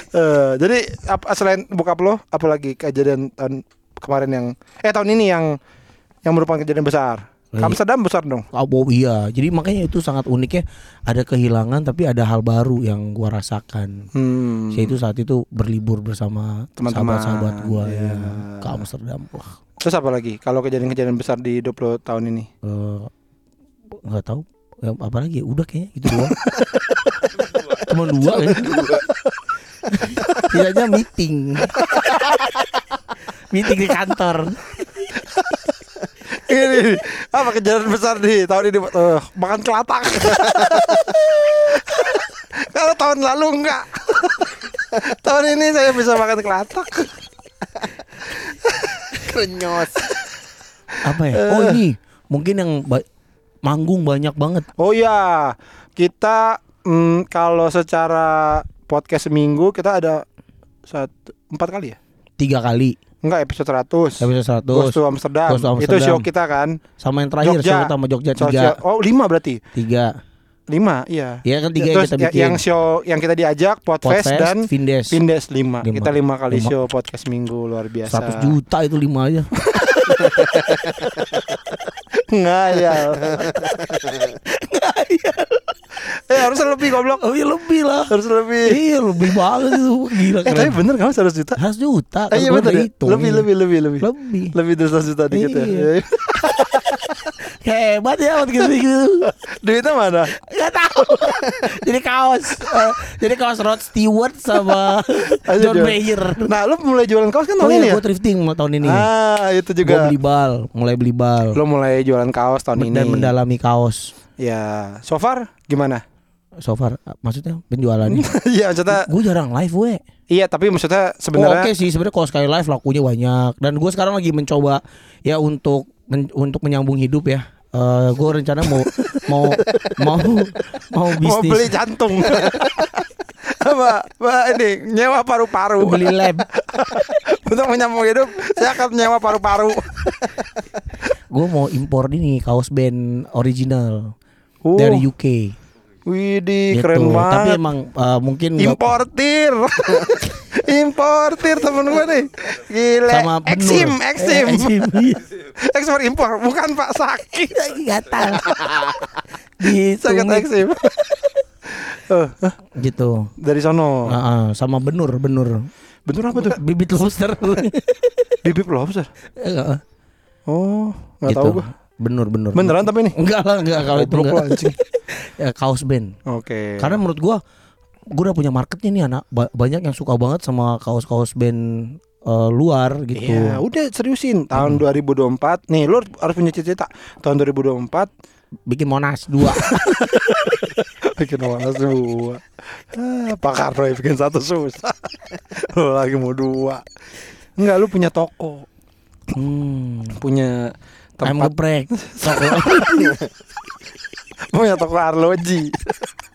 Eh, jadi apa selain bokap lo, apalagi kejadian tahun kemarin yang eh tahun ini yang yang merupakan kejadian besar. Amsterdam besar dong. Oh oh, iya, jadi makanya itu sangat uniknya ada kehilangan tapi ada hal baru yang gua rasakan. Hmm. Saya itu saat itu berlibur bersama Teman-teman. sahabat-sahabat gua Iya. ya, ke Amsterdam. Wah, Terus apa lagi? Kalau kejadian-kejadian besar di 20 tahun ini? eh, nggak tahu ya, apa lagi ya? udah kayaknya gitu doang. (laughs) Cuma dua ya. Tidaknya meeting. (laughs) meeting di kantor. Ini apa kejadian besar di tahun ini? Eh, makan kelatak. (laughs) Kalau tahun lalu enggak. (laughs) tahun ini saya bisa makan kelatak. (laughs) Krenyos. Apa ya? Oh ini mungkin yang ba- manggung banyak banget. Oh iya, kita mm, kalau secara podcast seminggu kita ada satu empat kali ya? Tiga kali. Enggak episode 100 Episode 100 Ghost to Amsterdam. Ghost to Itu Amsterdam. show kita kan sama yang terakhir Jogja. show sama Jogja tiga. Sosial- Oh lima berarti Tiga. Lima iya Iya kan tiga yang Terus kita ya- bikin. yang show yang kita diajak Podfest, Podcast, dan Vindes. Vindes lima. Lima. Kita lima kali Lima. show podcast minggu luar biasa 100 juta itu lima aja. (laughs) Ngayal. Eh harusnya lebih goblok. Oh iya lebih lah. Harus lebih. Iya lebih banget itu. Gila Eh tapi bener kamu 100 juta? 100 juta. Eh, iya kan bener udah ya Lebih lebih lebih lebih. Lebih. Lebih dari 100 juta dikit ya? Iya. (laughs) Hebat ya waktu gitu gitu. (laughs) Duitnya mana? Gak tahu. (laughs) jadi kaos, eh, jadi kaos Rod Stewart sama John. Mayer. Nah lu mulai jualan kaos kan Oh tahun ini iya, ya? gue thrifting tahun ini. Ah itu Gue juga beli bal, mulai beli bal. Lo mulai jualan kaos tahun ini dan mendalami kaos. Ya so far gimana? So far, maksudnya penjualannya. (laughs) Iya maksudnya gue jarang live we. Iya tapi maksudnya Oh, sebenarnya Oke sih sebenarnya kalau sekali live lakunya banyak dan gue sekarang lagi mencoba ya untuk men- untuk menyambung hidup ya. Eh gue rencana mau mau mau mau mau beli bisnis jantung. (laughs) Apa? Apa ini nyewa paru-paru. beli lab. (laughs) Untuk menyambung hidup saya akan nyewa paru-paru. (laughs) Gue mau impor ini kaos band original Uh, dari UK. Widih Gitu. keren Tapi banget. emang eh, mungkin Importir. (laughs) Importir temen gue nih. Gila. sama benur. Exim, exim. Eh, Exim. iya. (laughs) Ekspor impor, bukan Pak Sakit. (laughs) Gatal. Gitu. Sakit eksim. Eh, Gitu. dari sono. Ah, ah, sama benur, benur. Bentur apa tuh? Bibit lobster. Bibip lobster. Oh, nggak gitu. tahu gue. Benur, benur. Beneran tapi nih. Enggak lah, enggak kalau itu enggak. Ya, kaos band. Oke. Karena menurut gua gua udah punya marketnya nih anak Ba- banyak yang suka banget sama kaos-kaos band eh, luar gitu. Iya, udah seriusin. Tahun 2024. Nih, lu harus punya cita-cita. Tahun 2024 Bikin Monas dua. (laughs) bikin warna dua. Ah, Pak Karno bikin satu susah. (laughs) lu lagi mau dua. Enggak, lu punya toko, hmm. punya tempat, geprek. (laughs) Toko. punya toko arloji.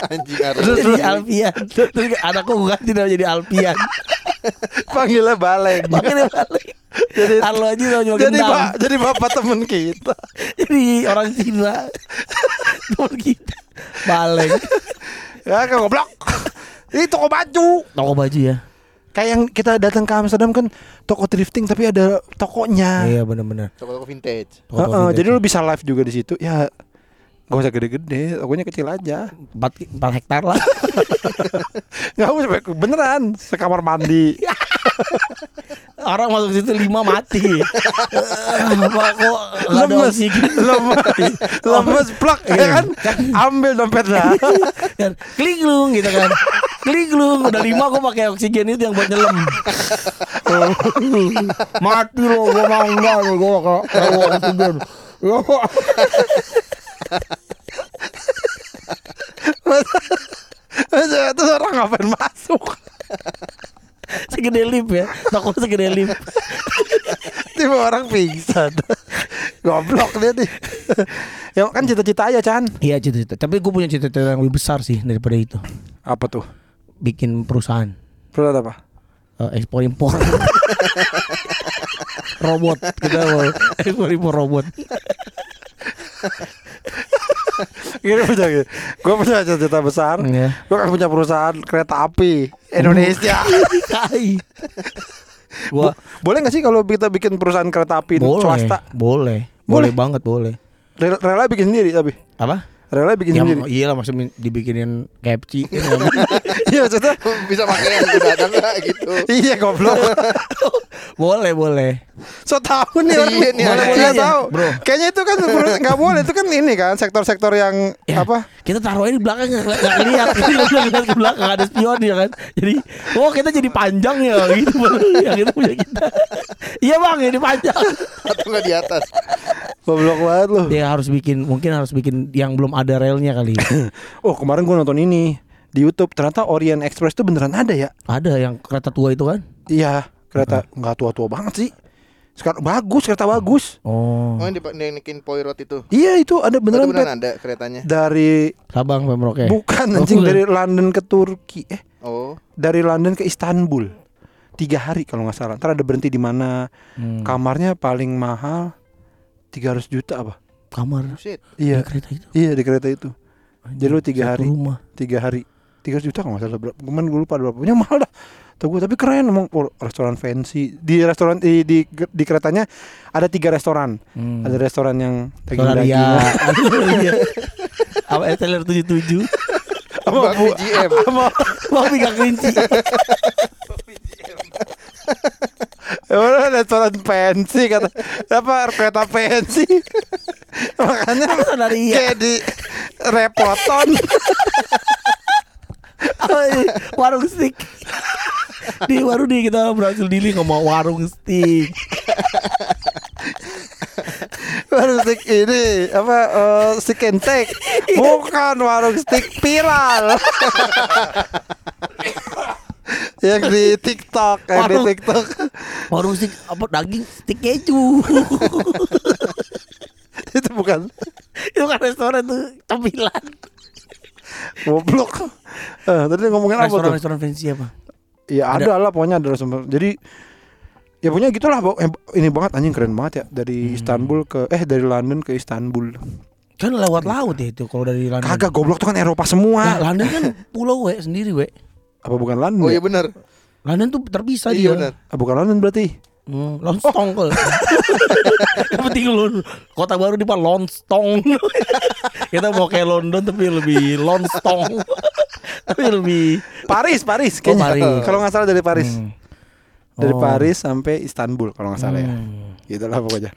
Anjing harus. jadi Alfian. Terus anakku ganti nama jadi Alfian. Panggilnya baleng. Makanya balik. Jadi Arlo aja sama cuma jadi pak, jadi bapak temen kita. Jadi orang Cina. Temen kita. Baleng. Ya kan goblok. Ini toko baju. Toko baju ya. Kayak yang kita datang ke Amsterdam kan toko thrifting tapi ada tokonya. Iya benar-benar. Toko-toko vintage. Toko Heeh, vintage. jadi lu bisa live juga di situ. Ya Gak usah gede-gede, tokonya kecil aja. 4, 4 hektar lah. (laughs) Gak usah beneran sekamar mandi. (laughs) Orang masuk situ lima mati. Eh, Apa kok nggak ada lemes, lemes, (laughs) lemes plak ya Iya. kan? Ambil dompetnya. kan klinglung gitu kan klinglung udah lima gue pakai oksigen itu yang buat nyelam mati lo gue mau enggak gue pakai oksigen Masa itu orang ngapain masuk? (laughs) segede lip ya. Toko segede lip. Tiba orang pingsan. Goblok dia nih. ya kan cita-cita aja Chan. Iya cita-cita. Tapi gue punya cita-cita yang lebih besar sih daripada itu. Apa tuh? Bikin perusahaan Perlu apa? eh, ekspor impor. (laughs) robot kita mau ekspor impor robot. (laughs) Gini punya gini. Gue punya cita-cita besar. Iya. Gue kan punya perusahaan kereta api Indonesia. Gua Boleh gak sih kalau kita bikin perusahaan kereta api boleh, swasta? boleh, Boleh? boleh banget boleh. Rela, rela bikin sendiri tapi. Apa? Rela bikin Ya, sendiri. iya lah maksudnya dibikinin KFC (laughs) kan Iya maksudnya. Bisa pakai yang udah ada gitu. (laughs) iya goblok. (laughs) boleh boleh So tahu nih orang. Iya Boleh boleh tahu. bro. Kayaknya itu kan nggak boleh. Itu kan ini kan sektor-sektor yang Ya, apa? kita taruhnya di belakang nggak ngeliat Kita ke belakang nggak ada spion ya kan jadi oh kita jadi panjang ya gitu yang itu punya kita iya bang jadi panjang Atau nggak di atas. Goblok banget lu. dia harus bikin mungkin harus bikin yang belum ada relnya kali (laughs) Oh kemarin gue nonton ini di YouTube ternyata Orient Express itu beneran ada ya? ada yang kereta tua itu kan Iya kereta nggak tua-tua banget sih. Sekarang bagus kereta bagus. oh Oh yang dibikin Poirot itu. Iya itu ada Beneran, beneran, beneran ada keretanya. dari Sabang Pemroke bukan Oh, anjing bukan. dari London ke Turki eh Oh. dari London ke Istanbul tiga hari kalau nggak salah. Ntar ada berhenti di mana Hmm. kamarnya paling mahal 300 juta apa? Kamar Shit. Iya. di kereta itu. Iya di kereta itu. Jadi lu tiga hari. rumah. Tiga hari. 300 juta kalau nggak salah. Berapa? Kemarin gue lupa berapa. Punya mahal dah. Tuh gue tapi keren emang. Oh, restoran fancy. Di restoran di, di di keretanya ada tiga restoran. Hmm. ada restoran yang Solaria daging-daging (laughs) Iya. apa SLR 77 Bang BGM. mau pegang kelinci. (laughs) Emang restoran fancy kata. Apa kereta fancy (laughs) makanya di repoton. (laughs) Oh, iya. warung stick di warung nih kita berhasil dealing ngomong warung stick (laughs) warung stick ini apa eh, stick and take bukan warung stick viral. Yang di TikTok yang di Warung- TikTok. warung stick apa daging stick keju (laughs) itu bukan. Itu kan restoran tuh cemilan. Goblok. Eh, tadi ngomongin apa restoran tuh? restoran fancy apa? Ya ada, lah pokoknya ada restoran. Jadi ya punya gitulah Bo. Eh, ini banget anjing keren banget ya. Dari Istanbul ke eh dari London ke Istanbul. Kan lewat laut ya itu kalau dari London. Kagak goblok tuh kan Eropa Nah, semua London kan pulau we sendiri we. Apa bukan London Oh ya? iya benar. London tuh terpisah Iya dia. benar. Ah, bukan London berarti Hmm, Lonstong kok. (laughs) Yang penting lu kota baru di Pak Lonstong. (laughs) Kita mau kayak London tapi lebih Lonstong. (laughs) tapi lebih Paris Paris Oh, kayaknya Paris. kalau nggak salah dari Paris Hmm. dari Oh. Paris sampai Istanbul kalau nggak salah ya Hmm. gitulah pokoknya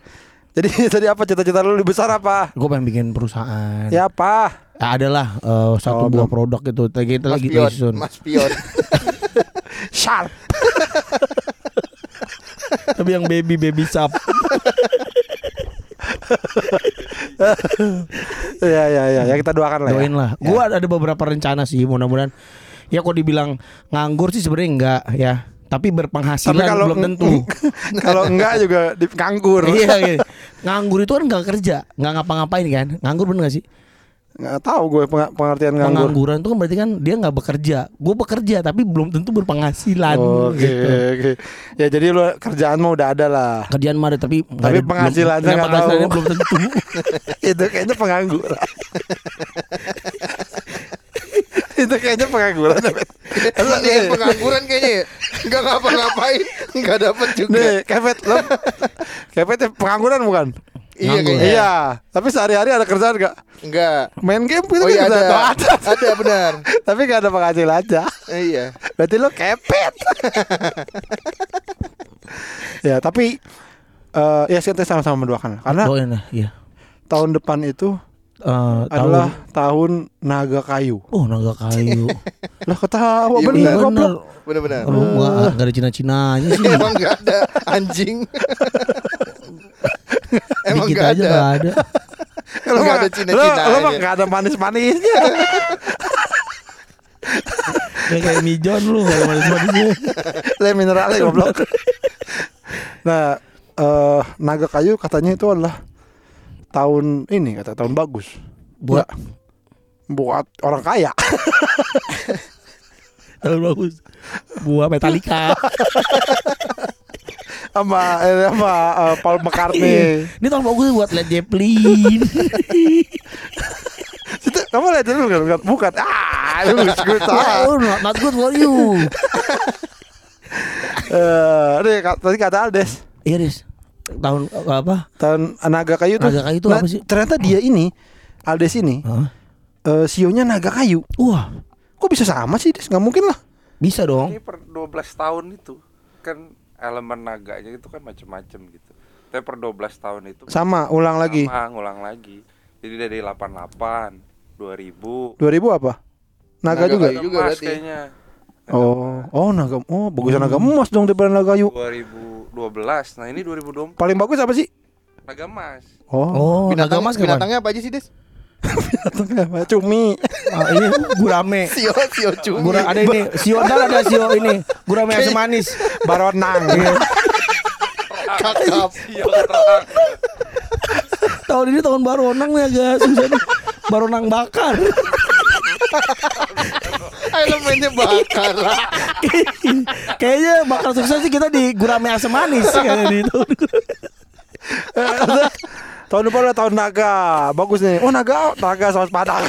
jadi tadi apa cita-cita lu lebih besar apa Gue pengen bikin perusahaan. ya apa Ya, adalah Oh, satu buah belum. produk itu. Kita Mas lagi Pion. Mas Pion. sharp Tapi yang baby baby sap. ya ya ya ya kita doakan lah ya. Doain lah. Gue ada beberapa rencana sih. Mudah-mudahan. Ya kok dibilang nganggur sih sebenarnya enggak ya. Tapi berpenghasilan Tapi kalau belum tentu. (laughs) kalau enggak juga nganggur. iya, iya. Nganggur itu kan nggak kerja, nggak ngapa-ngapain kan? Nganggur bener gak sih? Nggak tahu gue peng- pengertian nganggur. Pengangguran itu kan berarti kan dia nggak bekerja. Gue bekerja tapi belum tentu berpenghasilan. Oke gitu. oke. Ya jadi lu kerjaan mah udah ada lah. Kerjaan mah ada tapi Tapi ada- penghasilannya belum- nggak penghasilannya tahu. belum tentu. (laughs) itu kayaknya pengangguran. (laughs) itu kayaknya pengangguran. Emang dia yang pengangguran kayaknya ya. Enggak ngapa-ngapain, enggak dapat juga. Nih, Kepet lo Kepet pengangguran bukan? Iya kayaknya. Iya, tapi sehari-hari ada kerjaan gak? Enggak. Main game gitu Oh iya ada. Oh, ada. Ada benar. (laughs) Tapi gak ada penghasilan aja. Iya. Berarti lo kepet. (laughs) ya, tapi eh ya kita sama-sama mendoakan karena Doain iya. tahun depan itu Eh, adalah tahun naga kayu. oh naga kayu. (laughs) Lah ketawa Iya, bener goblok. bener. Benar-benar. Kalau nggak nggak ada Cina-Cinanya sih. Emang enggak ada anjing. (laughs) Emang Dikit enggak aja ada. nggak ada. (laughs) Lo Nggak mah- ada Cina-Cinanya. Lo lo mah gak ada manis-manisnya. (laughs) Kayak kayak mijon lu kalau manis-manisnya. Le mineralnya goblok. nah, eh naga kayu katanya itu adalah tahun ini kata tahun bagus. Buat- buat orang kaya. Kalau bagus. Buah Metallica. Sama eh, sama eh, Paul McCartney. Iya. Ini tahun bagus buat Led Zeppelin. (laughs) Itu kamu lihat dulu kan? Bukan, bukan. Ah, gue (laughs) salah. oh, not, not good for you. (laughs) Eh, ini ka- tadi kata Aldes. Iya, Des. Tahun eh, apa? Tahun naga kayu tuh. Naga kayu itu Nah, apa sih? Ternyata dia ini Aldes ini Hah? eh sionya naga kayu. Wah, Kok bisa sama sih, Des? Nggak mungkin lah. bisa dong. Ini per 12 tahun itu kan elemen naganya itu kan macem-macem gitu. Tapi per 12 tahun itu Sama, ulang lagi. sama, ngulang lagi. Jadi dari 88, 2000. 2000 apa? Naga, Naga juga. kayu. juga emas berarti. kayaknya. Oh, oh naga. Oh, bagusan naga emas dong daripada naga kayu. 2012. Nah, ini 2024 Paling bagus apa sih? naga emas. Oh, Oh, naga Binatang, mas kapan? binatangnya apa aja sih, Des? (laughs) cumi. Ah, ini gurame. Sio, sio cumi. Gura, ada ini, sio dan ada sio ini, gurame asam manis. Baronang. Iya. kakap. Iya. Tahun ini tahun baru onang nih agak susah nih. Baronang bakar. Elemennya bakar. Kayaknya bakal sukses sih kita di gurame asam manis kayaknya di itu. (laughs) tahun depan lah tahun naga. Bagus nih. Oh, naga, naga saus padang.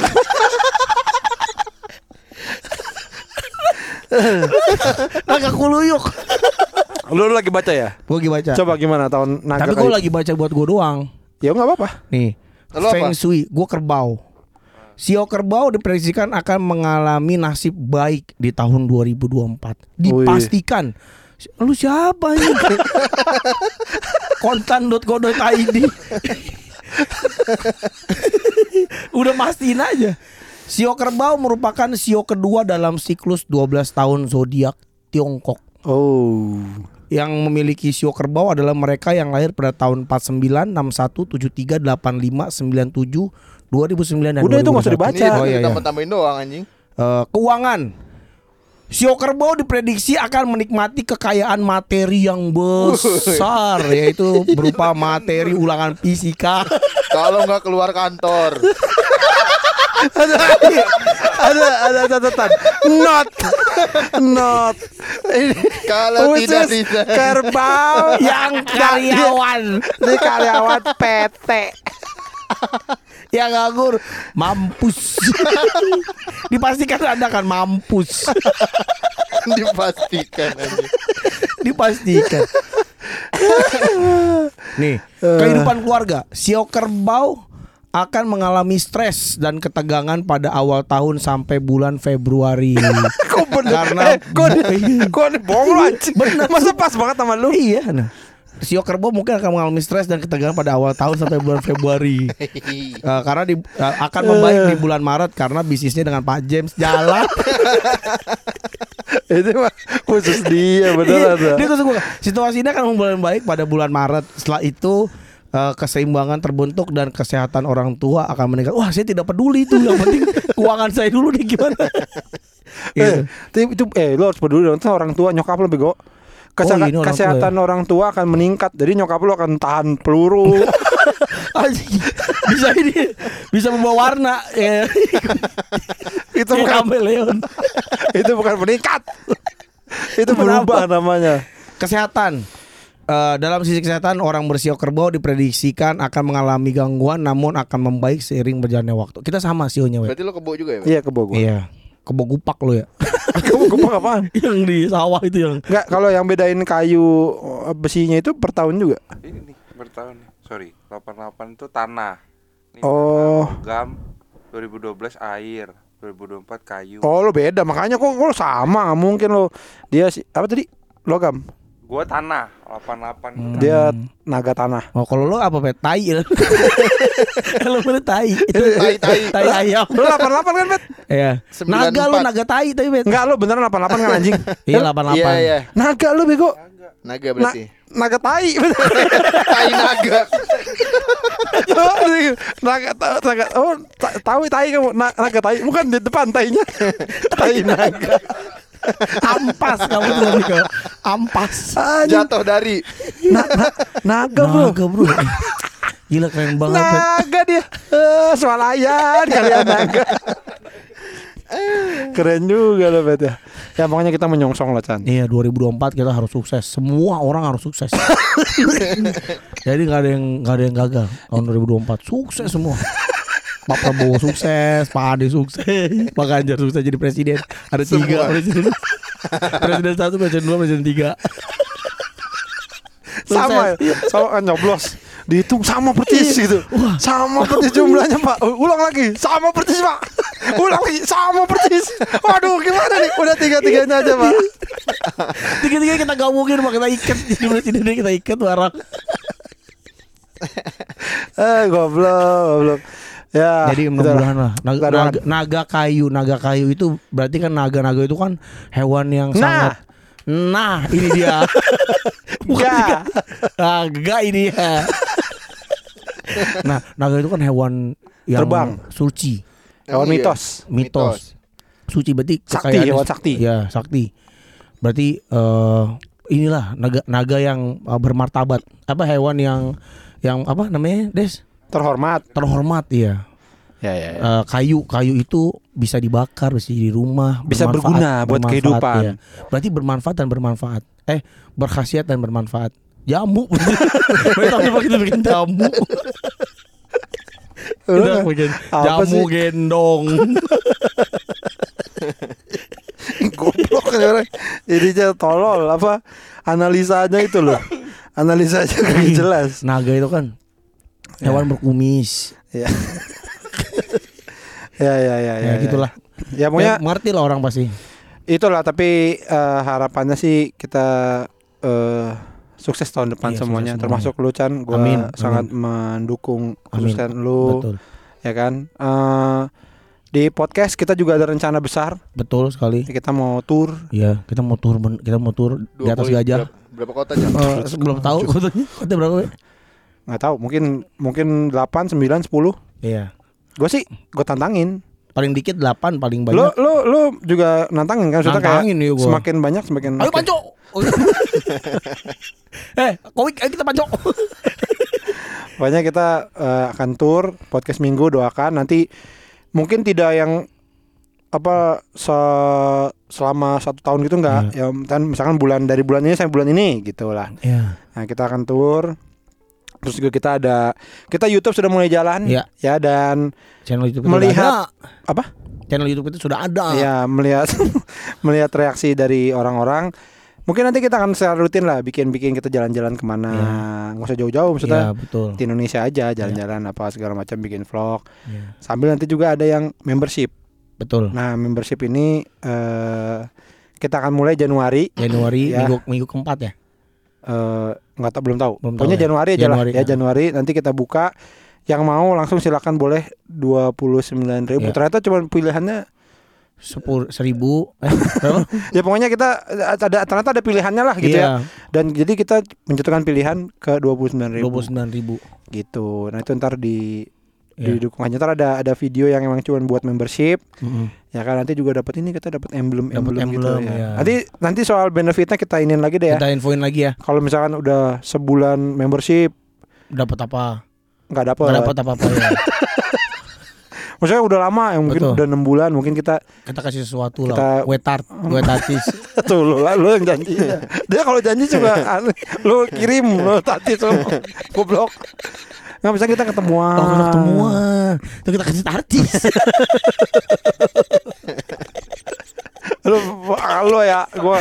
Naga kuluyuk. Lu lagi baca ya? Gue lagi baca. Coba gimana tahun naga Tapi gue lagi baca buat gue doang. Ya nggak apa-apa. Nih, Lalu apa? Feng Shui, gue kerbau. Sio kerbau diprediksikan akan mengalami nasib baik di tahun 2024. Dipastikan. Lu siapa ini? Kontan.co.id Udah mastiin aja. Sio kerbau merupakan sio kedua dalam siklus 12 tahun zodiak Tiongkok. Oh. Yang memiliki sio kerbau adalah mereka yang lahir pada tahun 49, 61, 73, 85, 97, 2009 dan Udah, itu nggak usah 2021. dibaca. Ini Oh iya, iya. tambah-tambahin doang anjing. Eh, keuangan. Sio kerbau diprediksi akan menikmati kekayaan materi yang besar yaitu berupa materi ulangan fisika. Kalau nggak keluar kantor. ada ada catatan. Not. Not. Kalau tidak bisa. kerbau yang karyawan Ini karyawan PT. Yang nganggur mampus. (laughs) Dipastikan Anda akan mampus. (laughs) Dipastikan anjing. Dipastikan. (laughs) Nih, kehidupan keluarga. Sio kerbau akan mengalami stres dan ketegangan pada awal tahun sampai bulan Februari. Kok bener? Karena eh, kok bohong lu anjing. Bener. Masa pas banget sama lu? iya, nah. Sio kerbau mungkin akan mengalami stres dan ketegangan pada awal tahun sampai bulan Februari. (laughs) Eh, karena di, eh, akan membaik di bulan Maret karena bisnisnya dengan Pak James jalan. Itu mah khusus dia beneran. Iya, dah. Dia khusus gua. Situasi ini akan mulai baik pada bulan Maret. Setelah itu eh, keseimbangan terbentuk dan kesehatan orang tua akan meningkat. Wah, saya tidak peduli itu. Yang penting (laughs) keuangan saya dulu deh gimana. Eh, Gitu. tapi itu eh lu harus peduli dong Itu orang tua nyokap lu bego. Oh, ini orang tua kesehatan orang tua akan meningkat. Jadi nyokap lu akan tahan peluru. (laughs) Bisa ini bisa membawa warna ya. (laughs) itu bukan kameleon. (laughs) itu bukan meningkat. itu Kenapa? berubah namanya. Kesehatan. Eh, dalam sisi kesehatan orang bersio kerbau diprediksikan akan mengalami gangguan namun akan membaik seiring berjalannya waktu. Kita sama sionya. Berarti lo kebo juga ya? Bang? Iya ke Bogor. Iya. Kebo gupak lo ya. (laughs) Kamu gupak apaan? yang di sawah itu yang Enggak, kalau yang bedain kayu eh, besinya itu per tahun juga. Ini nih bertahun nih. Sorry, 88 itu tanah. Ini Oh. tanah, logam 2012 air, 2024 kayu. Oh, lo beda. Makanya kok lo sama, nggak mungkin lo. Dia si apa tadi? Logam. Gua tanah 88 itu Dia naga tanah. Oh kalau lo apa pet? Tai ya (laughs) Lo bener tai Itu Tai, tai. Tai ayam Lo 88 kan, Bet? Iya Naga lo 94. naga tai tapi pet Enggak, lo beneran 88 kan anjing? (laughs) Iya 88 Iya, iya. Naga lo bego. Naga Na berarti. naga tai. (laughs) Tai naga. naga naga oh ta- tahu tai kamu Na- naga tai bukan di depan tainya tai naga (laughs) ampas kamu tuh ke ampas. Jatuh dari na- na- naga bro. Naga bro. (laughs) Gila keren banget. Naga dia. Eh, swalayan kalian naga. (laughs) Keren juga loh Bet ya. Ya pokoknya kita menyongsong lah Chan. Iya 2024 kita harus sukses. Semua orang harus sukses. Jadi nggak ada yang nggak ada yang gagal tahun 2024. Sukses semua. Pak Prabowo sukses, Pak Ade sukses, (laughs) Pak Ganjar sukses jadi presiden. Ada tiga Semua. presiden. presiden satu, presiden dua, presiden tiga. Sama ya. Sama kan nyoblos. Dihitung sama persis gitu. Sama persis jumlahnya Pak. Ulang lagi. Sama persis Pak. Ulang lagi. Sama persis. Waduh gimana nih? Udah tiga-tiganya aja Pak. Tiga-tiga kita gabungin, Pak kita ikat jadi presidennya kita ikat barang. Eh goblok, goblok. Ya. Jadi itulah. mudah-mudahan lah naga, naga, naga kayu, naga kayu itu berarti kan naga-naga itu kan hewan yang Nah. sangat Nah, ini dia. (laughs) Bukan dia. Naga ini ya. nah, naga itu kan hewan yang Terbang. suci, Hewan Iya. mitos. mitos. Suci berarti Sakti, hewan sakti. Ya, sakti. Berarti eh inilah naga naga yang eh, bermartabat. Apa hewan yang yang apa namanya, Des? Terhormat. Terhormat ya. Ya ya. ya. Eh, kayu kayu itu bisa dibakar bisa di rumah Bisa berguna buat bermanfaat, kehidupan. iya. berarti bermanfaat dan bermanfaat eh berkhasiat dan bermanfaat jamu tahun depan kita bikin jamu kita bikin jamu (laughs) sih? gendong Goblok orang. Jadinya tolol apa analisanya itu loh. Analisanya gak jelas. naga itu kan hewan berkumis. (laughs) Ya. ya ya ya ya, gitulah. Ya pokoknya ya, mengerti lah orang pasti. Itulah tapi eh, harapannya sih kita eh, sukses tahun depan Iya, semuanya. sukses termasuk lu Chan. Gua Amin, sangat mendukung Amin. kesuksesan lu betul. ya kan? Eh, di podcast kita juga ada rencana besar. Betul sekali. Kita mau tour. Ya kita mau tur ben- kita mau tur di atas 20 gajah. Berapa, berapa kota? Eh, belum tahu (laughs) kotanya. Kota berapa Be? Nggak tahu mungkin mungkin 8 9 10 iya. Gue sih gue tantangin. Paling dikit 8 paling banyak. lu lu juga nantangin kan? Maksudnya kayak Nantangin, iya, gua. semakin banyak semakin Ayo panco. (laughs) eh, komik ayo kita panco. (laughs) Pokoknya kita eh, akan tour podcast minggu doakan. Nanti mungkin tidak yang apa se- selama satu tahun gitu enggak ya kan misalkan bulan dari bulan ini sampai bulan ini gitu lah. Ya. nah kita akan tour terus juga kita ada kita YouTube sudah mulai jalan Iya. ya dan Channel YouTube Melihat- ada. apa Channel YouTube itu sudah ada. ya melihat (laughs) melihat reaksi dari orang-orang mungkin nanti kita akan secara rutin lah bikin-bikin kita jalan-jalan ke mana Iya. nggak usah jauh-jauh maksudnya Iya, betul. di Indonesia aja jalan-jalan apa segala macam bikin vlog Iya, sambil nanti juga ada yang membership betul. nah membership ini eh kita akan mulai Januari Januari Ya. minggu minggu keempat ya. eh nggak tahu belum tahu Belum pokoknya tahu ya. Januari aja Januari, lah ya ya. Januari. Nanti kita buka. Yang mau langsung silakan boleh dua puluh sembilan ribu. Ya. ternyata cuma pilihannya Sepuluh seribu. Eh, (laughs) ya pokoknya kita ada ternyata ada pilihannya lah gitu ya. Iya, dan jadi kita menjatuhkan pilihan ke dua puluh sembilan dua ribu puluh sembilan ribu. gitu. Nah itu ntar di Iya. didukung aja ntar ada ada video yang emang cuma buat membership Mm-mm. ya kan nanti juga dapat ini kita dapat emblem Dapat emblem gitu emblem, ya. ya. nanti nanti soal benefitnya kita inin lagi deh ya Kita infoin lagi ya. kalau misalkan udah sebulan membership Dapat apa? nggak dapat Nggak dapat apa-apa ya. (laughs) maksudnya udah lama yang mungkin Betul. udah enam bulan mungkin kita Kita kasih sesuatu Kita- lah. (laughs) Wetart, wetatis. tuh lu lu yang janji dia kalau janji juga aneh (laughs) lu kirim lu tadi tuh goblok nggak bisa kita ketemuan Oh, kita ketemuan. Itu kita kasih artis. lu lu ya gua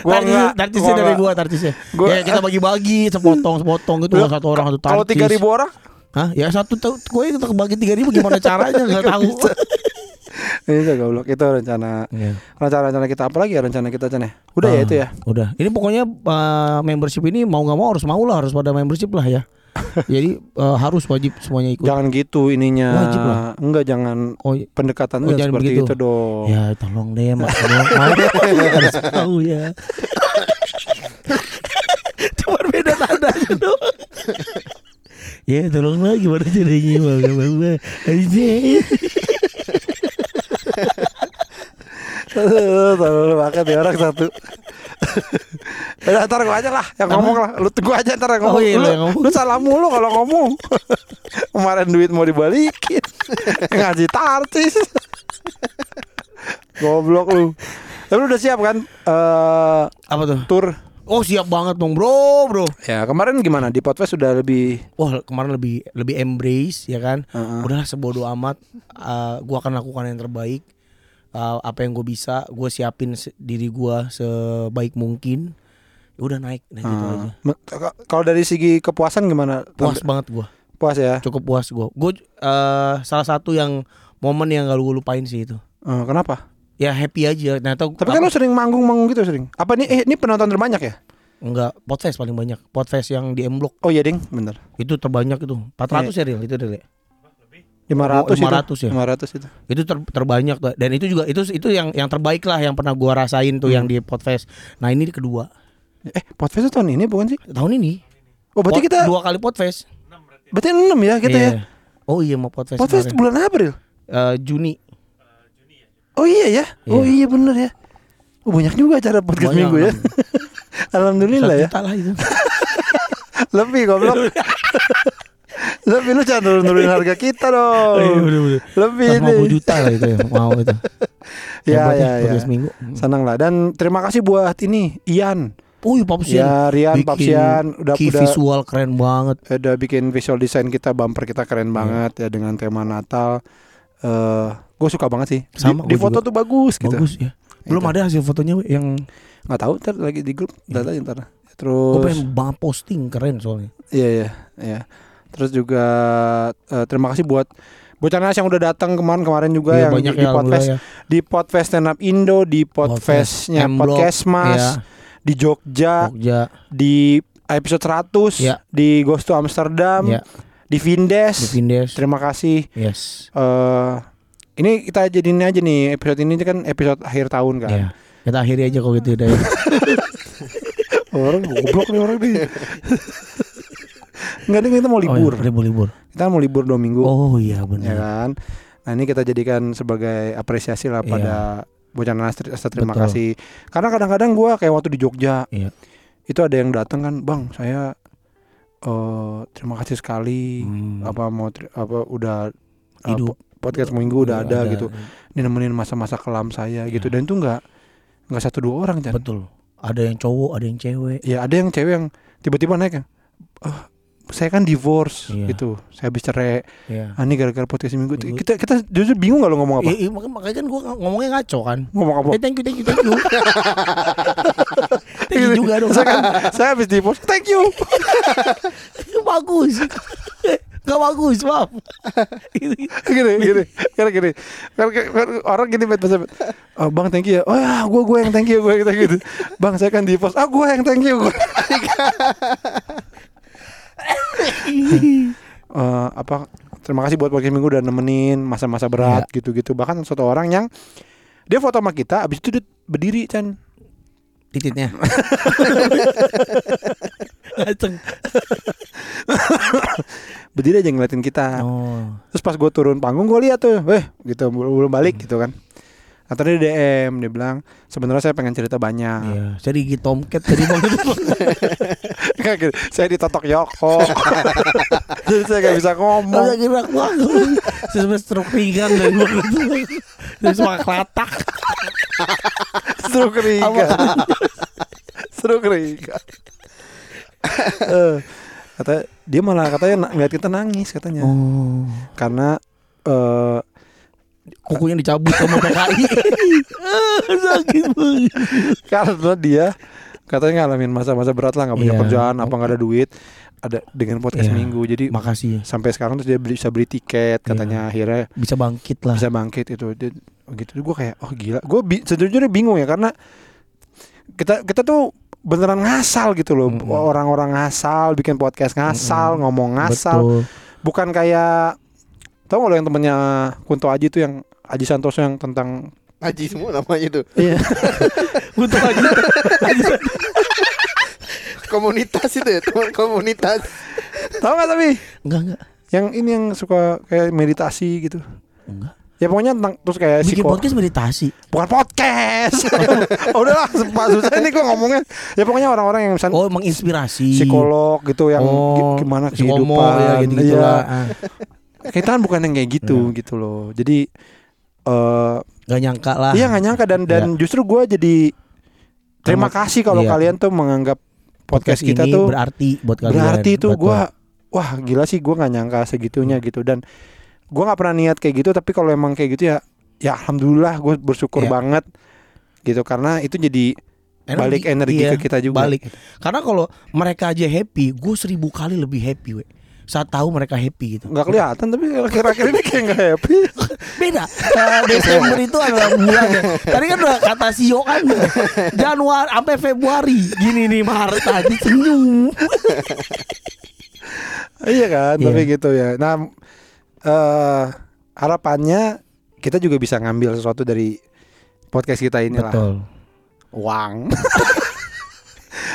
gua enggak tartisnya gua dari gua tartisnya. Gua- ya kita bagi-bagi sepotong sepotong gitu Lu, satu orang satu tartis. kalau tiga ribu orang Hah? Ya satu tuh gue kita kebagi tiga ribu gimana caranya nggak (laughs) tahu. itu goblok itu rencana Iya. rencana-rencana kita apa lagi ya rencana kita Chan ya udah ya Ah, itu ya Udah. Ini pokoknya uh, membership ini mau nggak mau harus mau lah harus pada membership lah ya. Jadi uh, harus wajib semuanya ikut. jangan gitu ininya Wajib lah. enggak jangan Oh, pendekatannya Oh, jangan seperti begitu. itu dong ya tolong deh mau (laughs) harus tahu ya. (laughs) Cuma beda tandanya doang. ya tolonglah gimana caranya mau nggak mau Terlalu banget ya orang satu. Ya, ntar gua aja lah yang ngomong lah. Lu tunggu aja ntar yang ngomong. Oh, iya, lu, ngomong. lu salah mulu kalau ngomong. Kemarin duit mau dibalikin. Ngaji tartis. Goblok lu. Tapi lu udah siap kan? Eh Apa tuh? tour. Oh siap banget dong bro bro. Ya kemarin gimana di podcast sudah lebih Wah kemarin lebih lebih embrace ya kan. Heeh. Udahlah sebodoh amat. Eh, gua akan lakukan yang terbaik. Eh, apa yang gue bisa, gue siapin diri gua sebaik mungkin. Ya udah naik, naik gitu aja. Eh, me- k- kalau dari segi kepuasan gimana? Puas banget gua, Puas ya. cukup puas gua. Gue eh, salah satu yang momen yang gak lu lupain sih itu. Eh, kenapa? Ya happy aja. Nah, tau, Tapi kan lu sering manggung-manggung gitu sering. Apa nih? Eh, ini penonton terbanyak ya? enggak podcast paling banyak. Podcast yang di M Block Oh iya ding, bener. itu terbanyak itu. 400 ya Ril, itu Ril. Ya? 500 Oh, 500 itu. ya? 500 itu. itu ter- terbanyak tuh. dan itu juga itu itu yang yang terbaik lah yang pernah gua rasain tuh yang di podcast nah ini kedua Eh, podcast itu tahun ini bukan sih? tahun ini Oh, berarti Pod- kita dua kali podcast berarti 6 ya kita Iya. ya. oh iya mau podcast Podcast kemarin. bulan April. Eh, Juni Oh iya ya. Oh Iya. bener ya. Oh, banyak juga acara podcast Banyak, minggu ya. enam. (laughs) Alhamdulillah Satu ya. lah itu (laughs) Lebih goblok. (laughs) Lebih lu jangan turun-turunin harga kita dong. Iya, bener, bener. Lebih 150 nih. juta lah itu ya mau itu (laughs) Ya ya ya. podcast minggu Senang lah dan terima kasih buat ini Ian. oh iya Papsian Ya Rian Bikin Papsian udah key udah visual keren banget udah bikin visual design kita bumper kita keren Iya. banget ya dengan tema Natal. Eh gue suka banget sih. Di- Sama, di, gua foto juga. tuh bagus gitu. bagus ya belum Itu. ada hasil fotonya yang Nggak tahu ntar lagi di grup Iya. data ntar. gue Terus pengen banget posting keren soalnya iya iya iya. Terus juga eh, terima kasih buat Bocah Nas yang udah datang kemarin-kemarin juga Iya, yang banyak di, di ya podcast alhamdulillah ya. di podcast stand up Indo, di podcastnya podcast Mas, Iya, di Jogja, Jogja di episode 100, Iya. di Ghost to Amsterdam, Iya. di Vindes. di Vindes Terima kasih. yes eh ini kita jadiin aja nih episode ini kan episode akhir tahun kan. ya kita akhiri aja kalau gitu ya. (laughs) Orang goblok nih orang nih. (laughs) Enggak nih kita mau Oh, libur. iya, libur libur Kita mau libur dua minggu. oh iya Ya benar kan. Nah ini kita jadikan sebagai apresiasi lah Iya. pada Bocah Nanas ter- terima Betul. kasih. Karena kadang-kadang gua kayak waktu di Jogja Iya. itu ada yang datang kan, bang saya eh terima kasih sekali. Hmm. Apa mau apa udah Hidup. apa, podcast minggu udah Iya, ada, gitu. Ini nemenin masa-masa kelam saya gitu. Dan itu enggak enggak satu dua orang kan. betul ada yang cowok ada yang cewek Ya ada yang cewek yang tiba-tiba naik yang "Ah, saya kan divorce Iya. gitu. Saya habis cerai. ya Ah, ini gara-gara podcast minggu. Minggu. Kita kita jujur bingung kalau ngomong apa. Iya, iya, makanya, kan gua ngomongnya ngaco kan Ngomong apa? Eh, thank you, thank you, thank you. (laughs) thank you juga dong. saya kan saya habis divorce. Thank you. (laughs) bagus. Gak bagus, maaf. gini gini karena gini karena, orang gini bet bet oh, bang thank you ya oh ya gue gue yang thank you gue yang thank you bang saya kan divorce ah gue yang thank you gue (laughs) (laughs) Eh, apa terima kasih buat podcast minggu udah nemenin masa-masa berat gitu-gitu. Bahkan suatu orang yang dia foto sama kita abis itu dia berdiri Chan. Titiknya. (laughs) (laughs) Berdiri aja ngeliatin kita. Oh. terus pas gue turun panggung gue lihat tuh eh gitu belum balik gitu kan Atau dia DM dia bilang sebenarnya saya pengen cerita banyak Iya, saya digigit tomcat tadi. Kayak gitu, saya ditotok Yoko jadi saya gak bisa Saya ngomong kira wah, saya sebenarnya stroke ringan itu. Dari semua kelatak. seru keringat seru keringat Eh, kata dia malah katanya ngeliat kita nangis katanya Oh. karena eh Kukunya dicabut sama PKI. Ah, (laughs) Sakit banget. karena dia katanya ngalamin masa-masa berat lah nggak punya Iya. kerjaan apa nggak ada duit ada dengan podcast Iya. minggu jadi Makasih sampai sekarang terus dia beli, bisa beli tiket katanya akhirnya bisa bangkit lah. bisa bangkit itu dia, gitu gue kayak oh gila gue bi- sejujurnya bingung ya karena kita kita tuh beneran ngasal gitu loh Mm-mm. orang-orang ngasal bikin podcast ngasal Mm-mm. ngomong ngasal Betul. bukan kayak tau gak lo yang temennya Kunto Aji tuh yang Aji Santoso yang tentang Haji semua namanya tuh. iya (laughs) Untuk aja. Komunitas itu ya, teman komunitas. tau gak tapi Enggak enggak. yang ini yang suka kayak meditasi gitu Enggak. Ya pokoknya tentang terus kayak Bikin psiko- podcast meditasi. bukan podcast. (laughs) oh, udahlah, Pak susah nih gua ngomongnya. Ya pokoknya orang-orang yang misalnya Oh, menginspirasi. psikolog gitu yang oh, gi- gimana psikomo, kehidupan. ya gitu gitu Iya. lah. Ah. Kita kan bukan yang kayak gitu gitu loh. Jadi eh Gak nyangka lah. iya nggak nyangka dan dan justru gua jadi terima kasih kalau iya. kalian tuh menganggap podcast, kita ini tuh berarti buat kalian. berarti tuh gua wah gila sih gua nggak nyangka segitunya gitu dan gua nggak pernah niat kayak gitu tapi kalau emang kayak gitu ya ya alhamdulillah gue bersyukur Iya. banget gitu karena itu jadi balik energi iya, ke kita juga Balik. Karena kalau mereka aja happy, gue seribu kali lebih happy, we. Saat tahu mereka happy gitu. nggak kelihatan tapi akhir-akhir ini kayak nggak happy Beda. (laughs) Desember itu adalah bulan ya. Tadi kan udah kata Sio kan Januari sampai Februari. Gini nih Maret tadi senyum. (laughs) iya kan Iya. tapi gitu ya nah eh harapannya kita juga bisa ngambil sesuatu dari podcast kita ini lah Betul. uang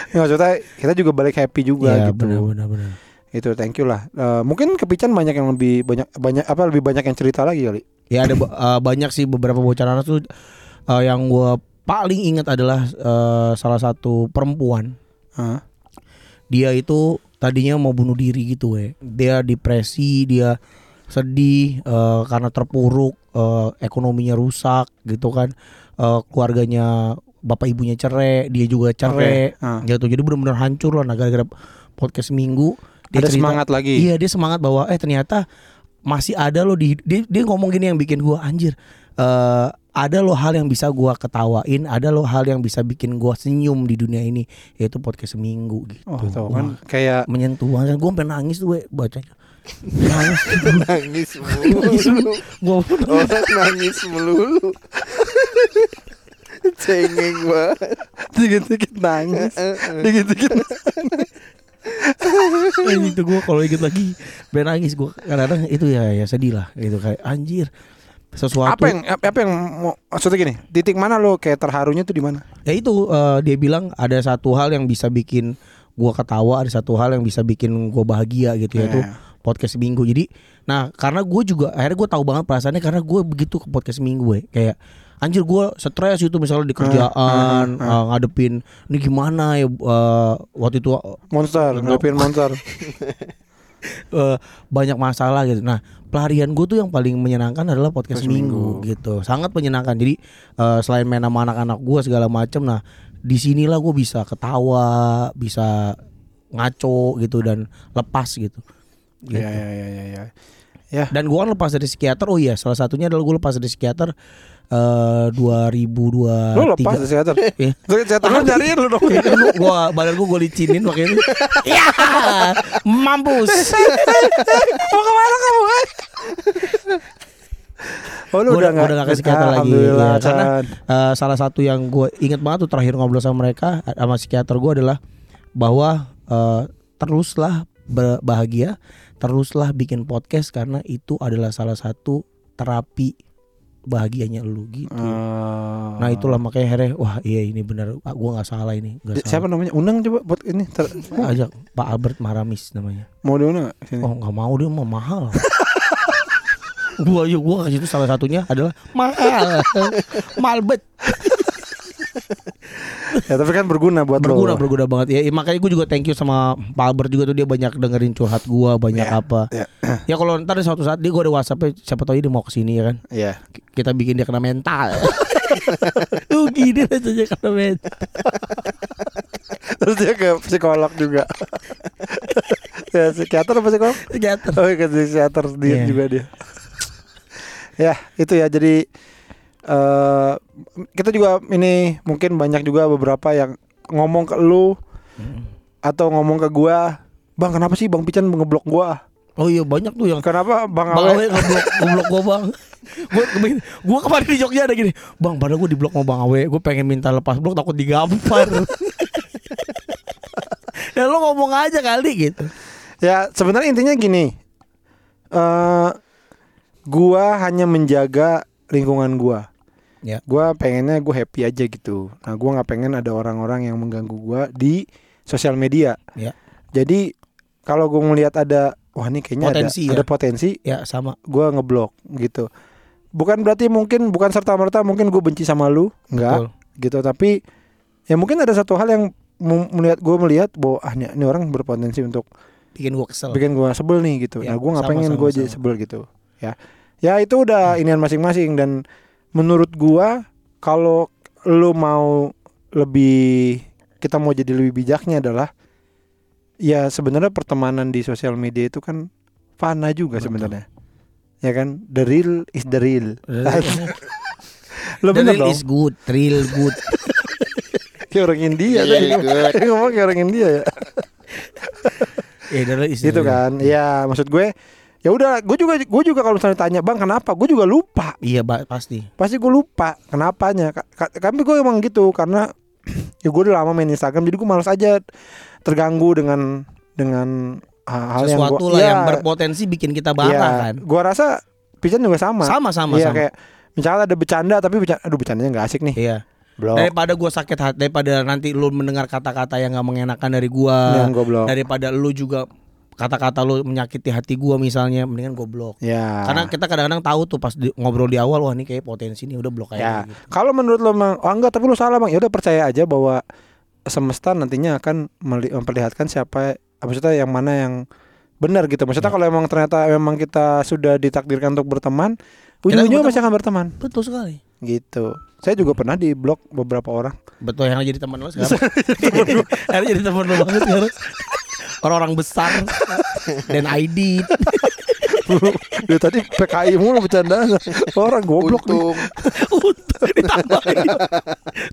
Ya, (laughs) maksudnya kita juga balik happy juga Iya, gitu benar benar benar. Itu thank you lah Eh, mungkin kepican banyak yang lebih banyak banyak apa lebih banyak yang cerita lagi kali Ya ada eh, banyak sih beberapa bocoran tuh eh, yang gue paling ingat adalah eh, salah satu perempuan. Hah? Dia itu tadinya mau bunuh diri gitu, we. Dia depresi, dia sedih eh, karena terpuruk, eh, ekonominya rusak gitu kan. Eh, keluarganya bapak ibunya cerai, dia juga cerai. Oke, ah. Gitu. Jadi benar-benar hancur lah nah gara-gara podcast minggu. Dia ada cerita- semangat lagi Iya dia semangat bahwa eh ternyata masih ada loh di dia, dia ngomong gini yang bikin gua anjir. eh ada loh hal yang bisa gua ketawain, ada loh hal yang bisa bikin gua senyum di dunia ini yaitu podcast seminggu gitu. oh tuh kan kayak menyentuh banget. Gua sampai nangis tuh bacanya. (laughs) Nangis. Nangis melulu. gua Orang nangis melulu. (laughs) Cengeng banget. dikit-dikit nangis dikit-dikit (laughs) anjing tuh gua kalau inget lagi sampai nangis gua. Kadang-kadang itu ya ya sedih lah gitu. Kayak anjir sesuatu apa yang apa yang mau maksudnya gini titik mana lo kayak terharunya tuh di mana? Ya itu eh, dia bilang ada satu hal yang bisa bikin gua ketawa ada satu hal yang bisa bikin gua bahagia gitu yaitu Iya. podcast minggu jadi nah karena gue juga akhirnya gue tahu banget perasaannya karena gue begitu ke podcast minggu ya. Kayak anjir gue stres itu misalnya di kerjaan ah, eh, ngadepin ini gimana ya eh, waktu itu monster ngadepin monster (laughs) eh, banyak masalah gitu. Nah, pelarian gue tuh yang paling menyenangkan adalah podcast minggu, Minggu. gitu. Sangat menyenangkan. Jadi eh, selain main sama anak-anak gue segala macem, nah di sinilah gue bisa ketawa, bisa ngaco gitu dan lepas gitu. Gitu. ya ya ya ya ya ya Dan gue kan lepas dari psikiater. Oh iya, salah satunya adalah gue lepas dari psikiater eh 2023. lo lepas dari psikiater Iya. Psikiater lo nyariin lo dong Iya, gua, badan gua gua licinin pakai itu. (laughs) Ya, mampus. (laughs) mau ke mana kamu kan Oh lu Gua udah udah udah gak ke psikiater lagi Alhamdulillah, ya, karena eh, salah satu yang gue inget banget tuh terakhir ngobrol sama mereka sama psikiater gue adalah bahwa eh, teruslah bahagia teruslah bikin podcast karena itu adalah salah satu terapi bahagianya lu gitu Oh. nah itulah makanya akhirnya wah iya ini benar ah, gua nggak salah ini nggak Siapa salah. namanya? Undang coba buat ini. Ter- ajak Pak Albert Maramis namanya mau diundang? Sini. Oh nggak mau dia mah mahal. (laughs) gua yuk gua kasih itu salah satunya adalah mahal, (laughs) mahal bet. (laughs) Ya tapi kan berguna buat Berguna lo. berguna banget ya. makanya gue juga thank you sama Pak Albert juga tuh dia banyak dengerin curhat gua banyak Ya, apa. ya. (clears throat) Ya kalau ntar suatu saat dia gua ada WhatsApp siapa tahu dia mau ke sini ya kan. Iya. Kita bikin dia kena mental. (laughs) Tuh gini rasanya kena mental. (laughs) Terus dia ke psikolog juga. ya psikiater apa psikolog? Psikiater. Oh ke psikiater dia Iya. juga dia. ya itu ya jadi eh kita juga ini mungkin banyak juga beberapa yang ngomong ke lu atau ngomong ke gua, bang kenapa sih bang Pican ngeblok gua? Oh iya banyak tuh yang Kenapa bang Bang Awe? Ngeblok ngeblok gua bang. (laughs) Gue gue kemarin di Jogja ada gini, bang padahal gue diblok sama Bang Awe, gue pengen minta lepas blok takut digampar. (laughs) ya lo ngomong aja kali gitu. Ya sebenarnya intinya gini, eh gua hanya menjaga lingkungan gua. Ya. Gua pengennya gue happy aja gitu. Nah gua nggak pengen ada orang-orang yang mengganggu gua di sosial media. Ya. Jadi kalau gue ngelihat ada wah ini kayaknya Potensi ada, ya. ada potensi, Ya sama. gua ngeblok gitu. bukan berarti mungkin bukan serta merta mungkin gue benci sama lu enggak Betul. gitu tapi ya mungkin ada satu hal yang melihat gue melihat bahwa ah ini, ini orang berpotensi untuk bikin gua kesel bikin gue sebel nih gitu Ya, nah gue nggak pengen gue jadi sebel gitu ya ya itu udah inian masing-masing dan menurut gue kalau lu mau lebih kita mau jadi lebih bijaknya adalah ya sebenarnya pertemanan di sosial media itu kan fana juga sebenarnya. Ya kan? The real is the real. (laughs) Lo The real dong. is good, real good. (laughs) kayak orang India Iya, tadi. (laughs) ngomong kayak orang India ya. Eh, the real is gitu real. kan? Ya maksud gue ya udah gue juga gue juga kalau misalnya tanya bang kenapa? Gue juga lupa. Iya, ba- pasti. pasti gue lupa kenapanya. Tapi gue emang gitu karena (clears throat) ya gue udah lama main Instagram jadi gue malas aja terganggu dengan dengan hal yang Sesuatu gua, lah Iya, yang berpotensi bikin kita iya. marah kan. gue rasa Pican juga sama. Sama sama iya kayak misalnya ada bercanda tapi bercanda, aduh bercandanya nggak asik nih. Iya. blok. Daripada gua sakit hati, daripada nanti lu mendengar kata-kata yang gak mengenakan dari gua, yang gue daripada lu juga kata-kata lu menyakiti hati gua misalnya, mendingan gua blok. ya Karena kita kadang-kadang tahu tuh pas di- ngobrol di awal, wah ini kayak potensi nih udah blok ya aja. Gitu. kalau menurut lo emang oh enggak tapi lu salah bang ya udah percaya aja bahwa semesta nantinya akan memperlihatkan siapa maksudnya yang mana yang benar gitu maksudnya Ya. kalau emang ternyata memang kita sudah ditakdirkan untuk berteman ujung-ujungnya pasti akan berteman Betul sekali. gitu saya juga pernah di blok beberapa orang Betul yang jadi teman lo sekarang. (laughs) Akhirnya jadi teman lo banget sekarang. Orang-orang besar dan ID (laughs) Dia tadi PKI mulu bercanda. Orang goblok nih. Untung. Untung ditambahin.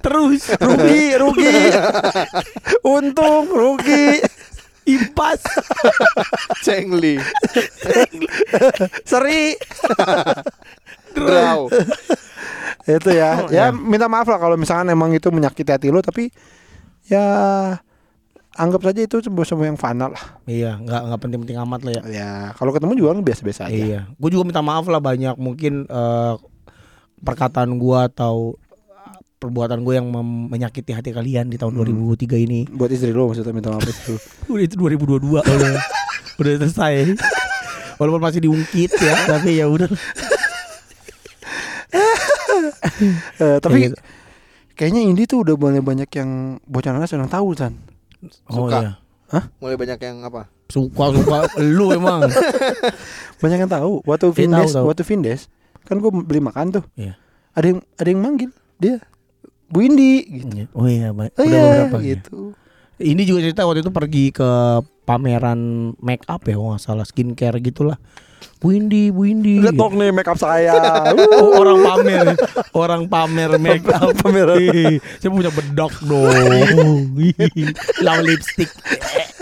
Terus. Rugi rugi. Untung rugi. Impas. Cengli. Seri. Draw itu ya. Oh, ya ya. minta maaf lah kalau misalkan emang itu menyakiti hati lo tapi ya anggap saja itu sebuah sebuah yang fana lah Iya, nggak nggak penting-penting amat lah ya. ya kalau ketemu juga kan biasa-biasa aja Iya, gue juga minta maaf lah banyak mungkin eh, perkataan gua atau perbuatan gue yang menyakiti hati kalian di tahun Hmm. 2003 ini. buat istri lo maksudnya minta maaf itu (laughs) Udah itu 2022 udah udah selesai. Walaupun masih diungkit ya, (laughs) tapi ya udah. Eh, tapi gitu. kayaknya Indi tuh udah banyak banyak yang bocah nanas yang tahu san oh Suka. iya. Mulai banyak yang apa Suka suka (laughs) lu emang. banyak yang tahu waktu Iya, Vindes tahu. waktu Vindes kan gue beli makan tuh Iya. ada yang ada yang manggil dia Bu Indi gitu Oh iya, Ba- oh udah iya beberapa ya. gitu Ini juga cerita waktu itu pergi ke pameran make up ya, kalau nggak salah skincare gitulah. Bu Indi, Bu Indi. lihat dong nih make up saya (laughs) Oh, orang pamer, orang pamer make up Pameran. Ih, Saya punya bedak dong. (laughs) Lau lipstick.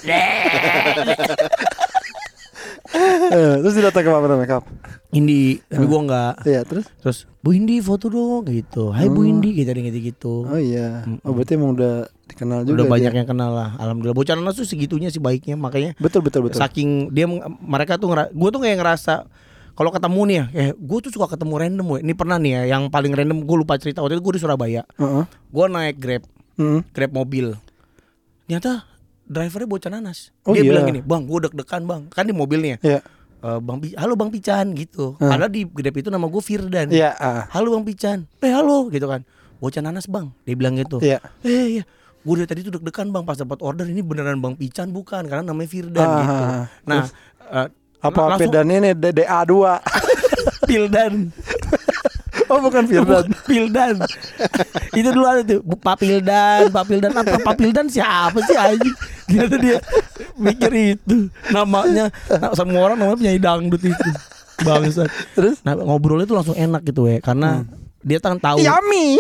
(laughs) (laughs) Eh, terus dia datang ke pameran make up Indi, tapi gua nggak. iya terus Terus Bu Indi foto dong gitu. Hai Bu Hmm. Indi gitu gitu gitu. oh iya oh berarti emang udah dikenal juga Udah dia. banyak yang kenal lah. Alhamdulillah. Bocah nanas tuh segitunya sih baiknya. Makanya betul betul betul saking dia mereka tuh gue tuh kayak ngerasa kalau ketemu nih ya, eh gue tuh suka ketemu random gue. Ini pernah nih ya, yang paling random gue lupa cerita waktu itu gue di Surabaya. Heeh. Gue naik grab, Mm. grab mobil. Ternyata drivernya bocah nanas. Oh dia iya. bilang gini, bang gue deg-degan bang, kan di mobilnya. Iya. "Eh, bang, Pi- halo bang Pican gitu. Hmm. Padahal di grab itu nama gue Firdan. iya ah. Halo bang Pican, eh halo gitu kan. Bocah nanas bang, dia bilang gitu. iya Eh iya, gue dari tadi tuh deg-degan bang pas dapat order ini beneran bang Pican bukan karena namanya Firdan Ah, gitu. ah, ah. Nah, eh, apa langsung- pedan ini DA 2 Pildan. Oh bukan Firdan Pildan. itu dulu ada tuh Pak Pildan, Pak Pildan apa Pak Pildan siapa sih anjing? Ternyata dia mikir itu namanya nah, semua orang namanya penyanyi dangdut itu. Bangsat. terus Nah, ngobrolnya tuh langsung enak gitu ya karena dia kan tahu yummy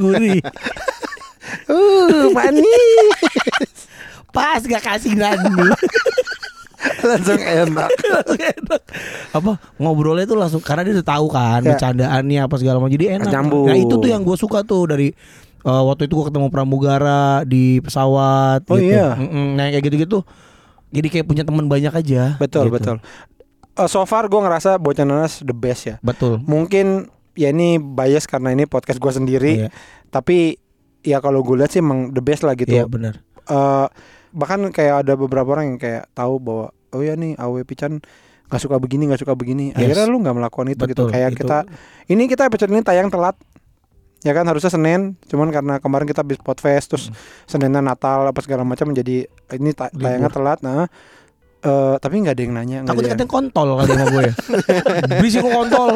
gurih. uh manis Pas gak kasih nani. Langsung enak (laughs) langsung enak. Apa ngobrolnya tuh langsung karena dia udah tahu kan Ya. bercandaannya apa segala macam jadi enak. Nyambung. Nah, itu tuh yang gue suka tuh dari eh, waktu itu gue ketemu pramugara di pesawat Oh, gitu. iya. Mm-mm, Nah, kayak gitu-gitu. Jadi kayak punya teman banyak aja. betul gitu. betul Eh, so far gue ngerasa bocah nanas the best ya Betul. mungkin ya ini bias karena ini podcast gue sendiri Iya, tapi ya kalau gue lihat sih emang the best lah gitu iya benar. Eh, bahkan kayak ada beberapa orang yang kayak tahu bahwa oh ya nih Awe Pican nggak suka begini nggak suka begini Yes. akhirnya lu nggak melakukan itu gitu Betul, kayak itu. kita ini kita episode ini tayang telat ya kan harusnya Senin cuman karena kemarin kita habis podfest terus Seninnya Natal apa segala macam jadi ini ta- Libur. tayangnya telat nah eh, tapi nggak ada yang nanya nggak Takut ada yang- kontol kali sama gue. (laughs) Berisik kok kontol.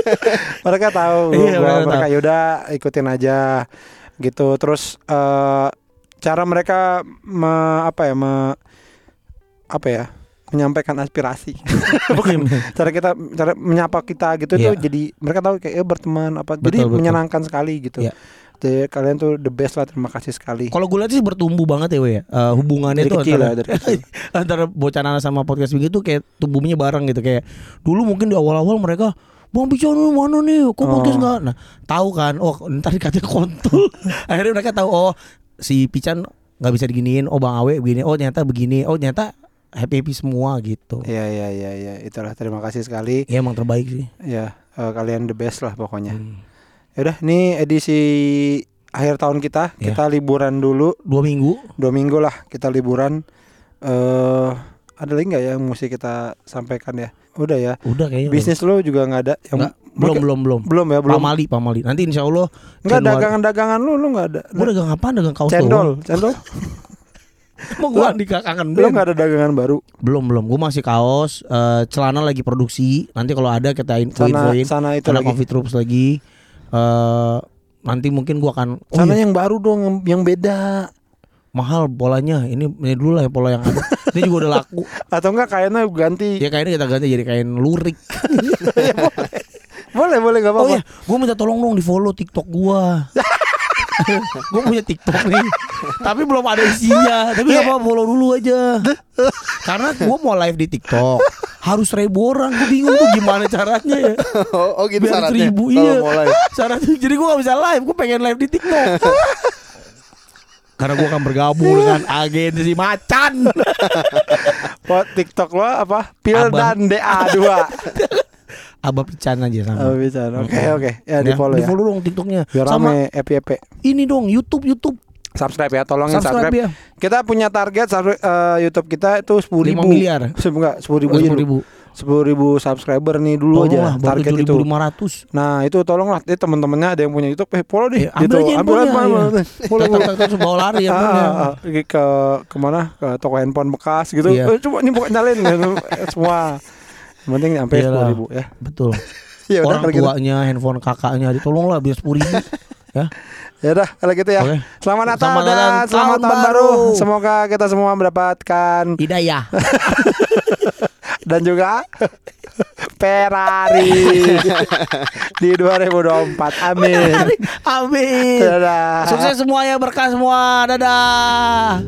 (laughs) mereka tahu Iya, gua- mereka mereka yaudah ikutin aja gitu terus eh cara mereka me- apa ya me- apa ya menyampaikan aspirasi (laughs) bukan cara kita cara menyapa kita gitu Iya. tuh jadi mereka tahu kayak eh, berteman apa Betul, jadi betul. menyenangkan sekali gitu Iya. jadi kalian tuh the best lah terima kasih sekali Kalau gue lihat sih bertumbuh banget ya, we ya. Eh, hubungannya Dari tuh kecil antara lah, dari kecil. (laughs) antara sama podcast begitu kayak tumbuhnya bareng gitu kayak dulu mungkin di awal-awal mereka Bang lu mana nih? Kok Oh. podcast nggak? Nah, tahu kan? Oh, ntar dikatanya kontol. (laughs) Akhirnya mereka tahu oh si Pican nggak bisa diginiin. Oh Bang Awe begini. Oh ternyata begini. Oh ternyata happy happy semua gitu. Iya iya iya iya itulah terima kasih sekali Ya emang terbaik sih. ya eh, kalian the best lah pokoknya Hmm. Yaudah, ini edisi akhir tahun kita. Ya. Kita liburan dulu Dua minggu. dua minggu lah kita liburan. Eh ada lagi nggak ya yang mesti kita sampaikan ya? Udah ya. Udah kayaknya. Bisnis lo juga nggak ada? Yang Nggak, belum belum belum. belum ya belum. Pamali, pamali. Nanti insya Allah Nggak Januari- dagangan-dagangan lu lu nggak ada. Gue dagang apa? Dagang kaos Cendol, cendol. (laughs) (laughs) Mau gue di kangen Lu nggak ada dagangan baru. Belum belum. Gue masih kaos. eh, celana lagi produksi. Nanti kalau ada kita in- gua Sana infoin. sana itu Sana lagi. Coffee Troops lagi. eh nanti mungkin gua akan. Oh Sana iya, yang baru dong yang- yang beda. mahal polanya. Ini ini dulu lah ya pola yang ada. ini juga udah laku. (laughs) Atau enggak kayaknya ganti. Ya kainnya kita ganti jadi kain lurik. (laughs) Boleh boleh nggak Oh apa-apa. iya, gue minta tolong dong di follow TikTok gua. (laughs) gue punya TikTok nih, (laughs) tapi belum ada isinya. Tapi gak apa follow dulu aja. Karena gue mau live di TikTok harus seribu orang. Gue bingung tuh gimana caranya ya. (laughs) Oh, oh gitu Biar syaratnya. seribu iya. mau live. Syaratnya jadi gue gak bisa live. Gue pengen live di TikTok. Karena gue akan bergabung dengan agensi macan. Pot TikTok lo apa? Pil Abang. dan DA2. Abah pican aja sama. Oh, bisa. Oke oke. Ya di follow di ya. follow dong TikToknya. Biar Sama FYP. ini dong YouTube YouTube. Subscribe ya, tolongin Subscribe, subscribe. ya. Kita punya target eh, YouTube kita itu sepuluh 5 ribu. miliar. Enggak, sepuluh ribu, Sepuluh ribu. sepuluh ribu subscriber nih dulu Tolong aja lah, target itu. 7.500. Nah itu tolonglah, eh, teman-temannya ada yang punya YouTube, eh follow deh, Eh, ambil gitu, aja ambil iya. aja, follow, follow. bawa lari ya. Pergi ke ke mana ke toko handphone bekas gitu Iya. eh, coba nih buka nyalin gitu. Eh, (laughs) semua penting sampai sepuluh ribu ya Betul. (laughs) ya udah Orang gitu tuanya handphone kakaknya ditolonglah biar sepuluh ribu. (laughs) ya. ya udah kalau gitu ya Oke. selamat Natal Selamat dan Natal, selamat tahun tahun baru. baru. semoga kita semua mendapatkan Hidayah. (laughs) dan juga Ferrari di 2024 amin Amin. dadah Sukses semuanya berkah semua. Dadah.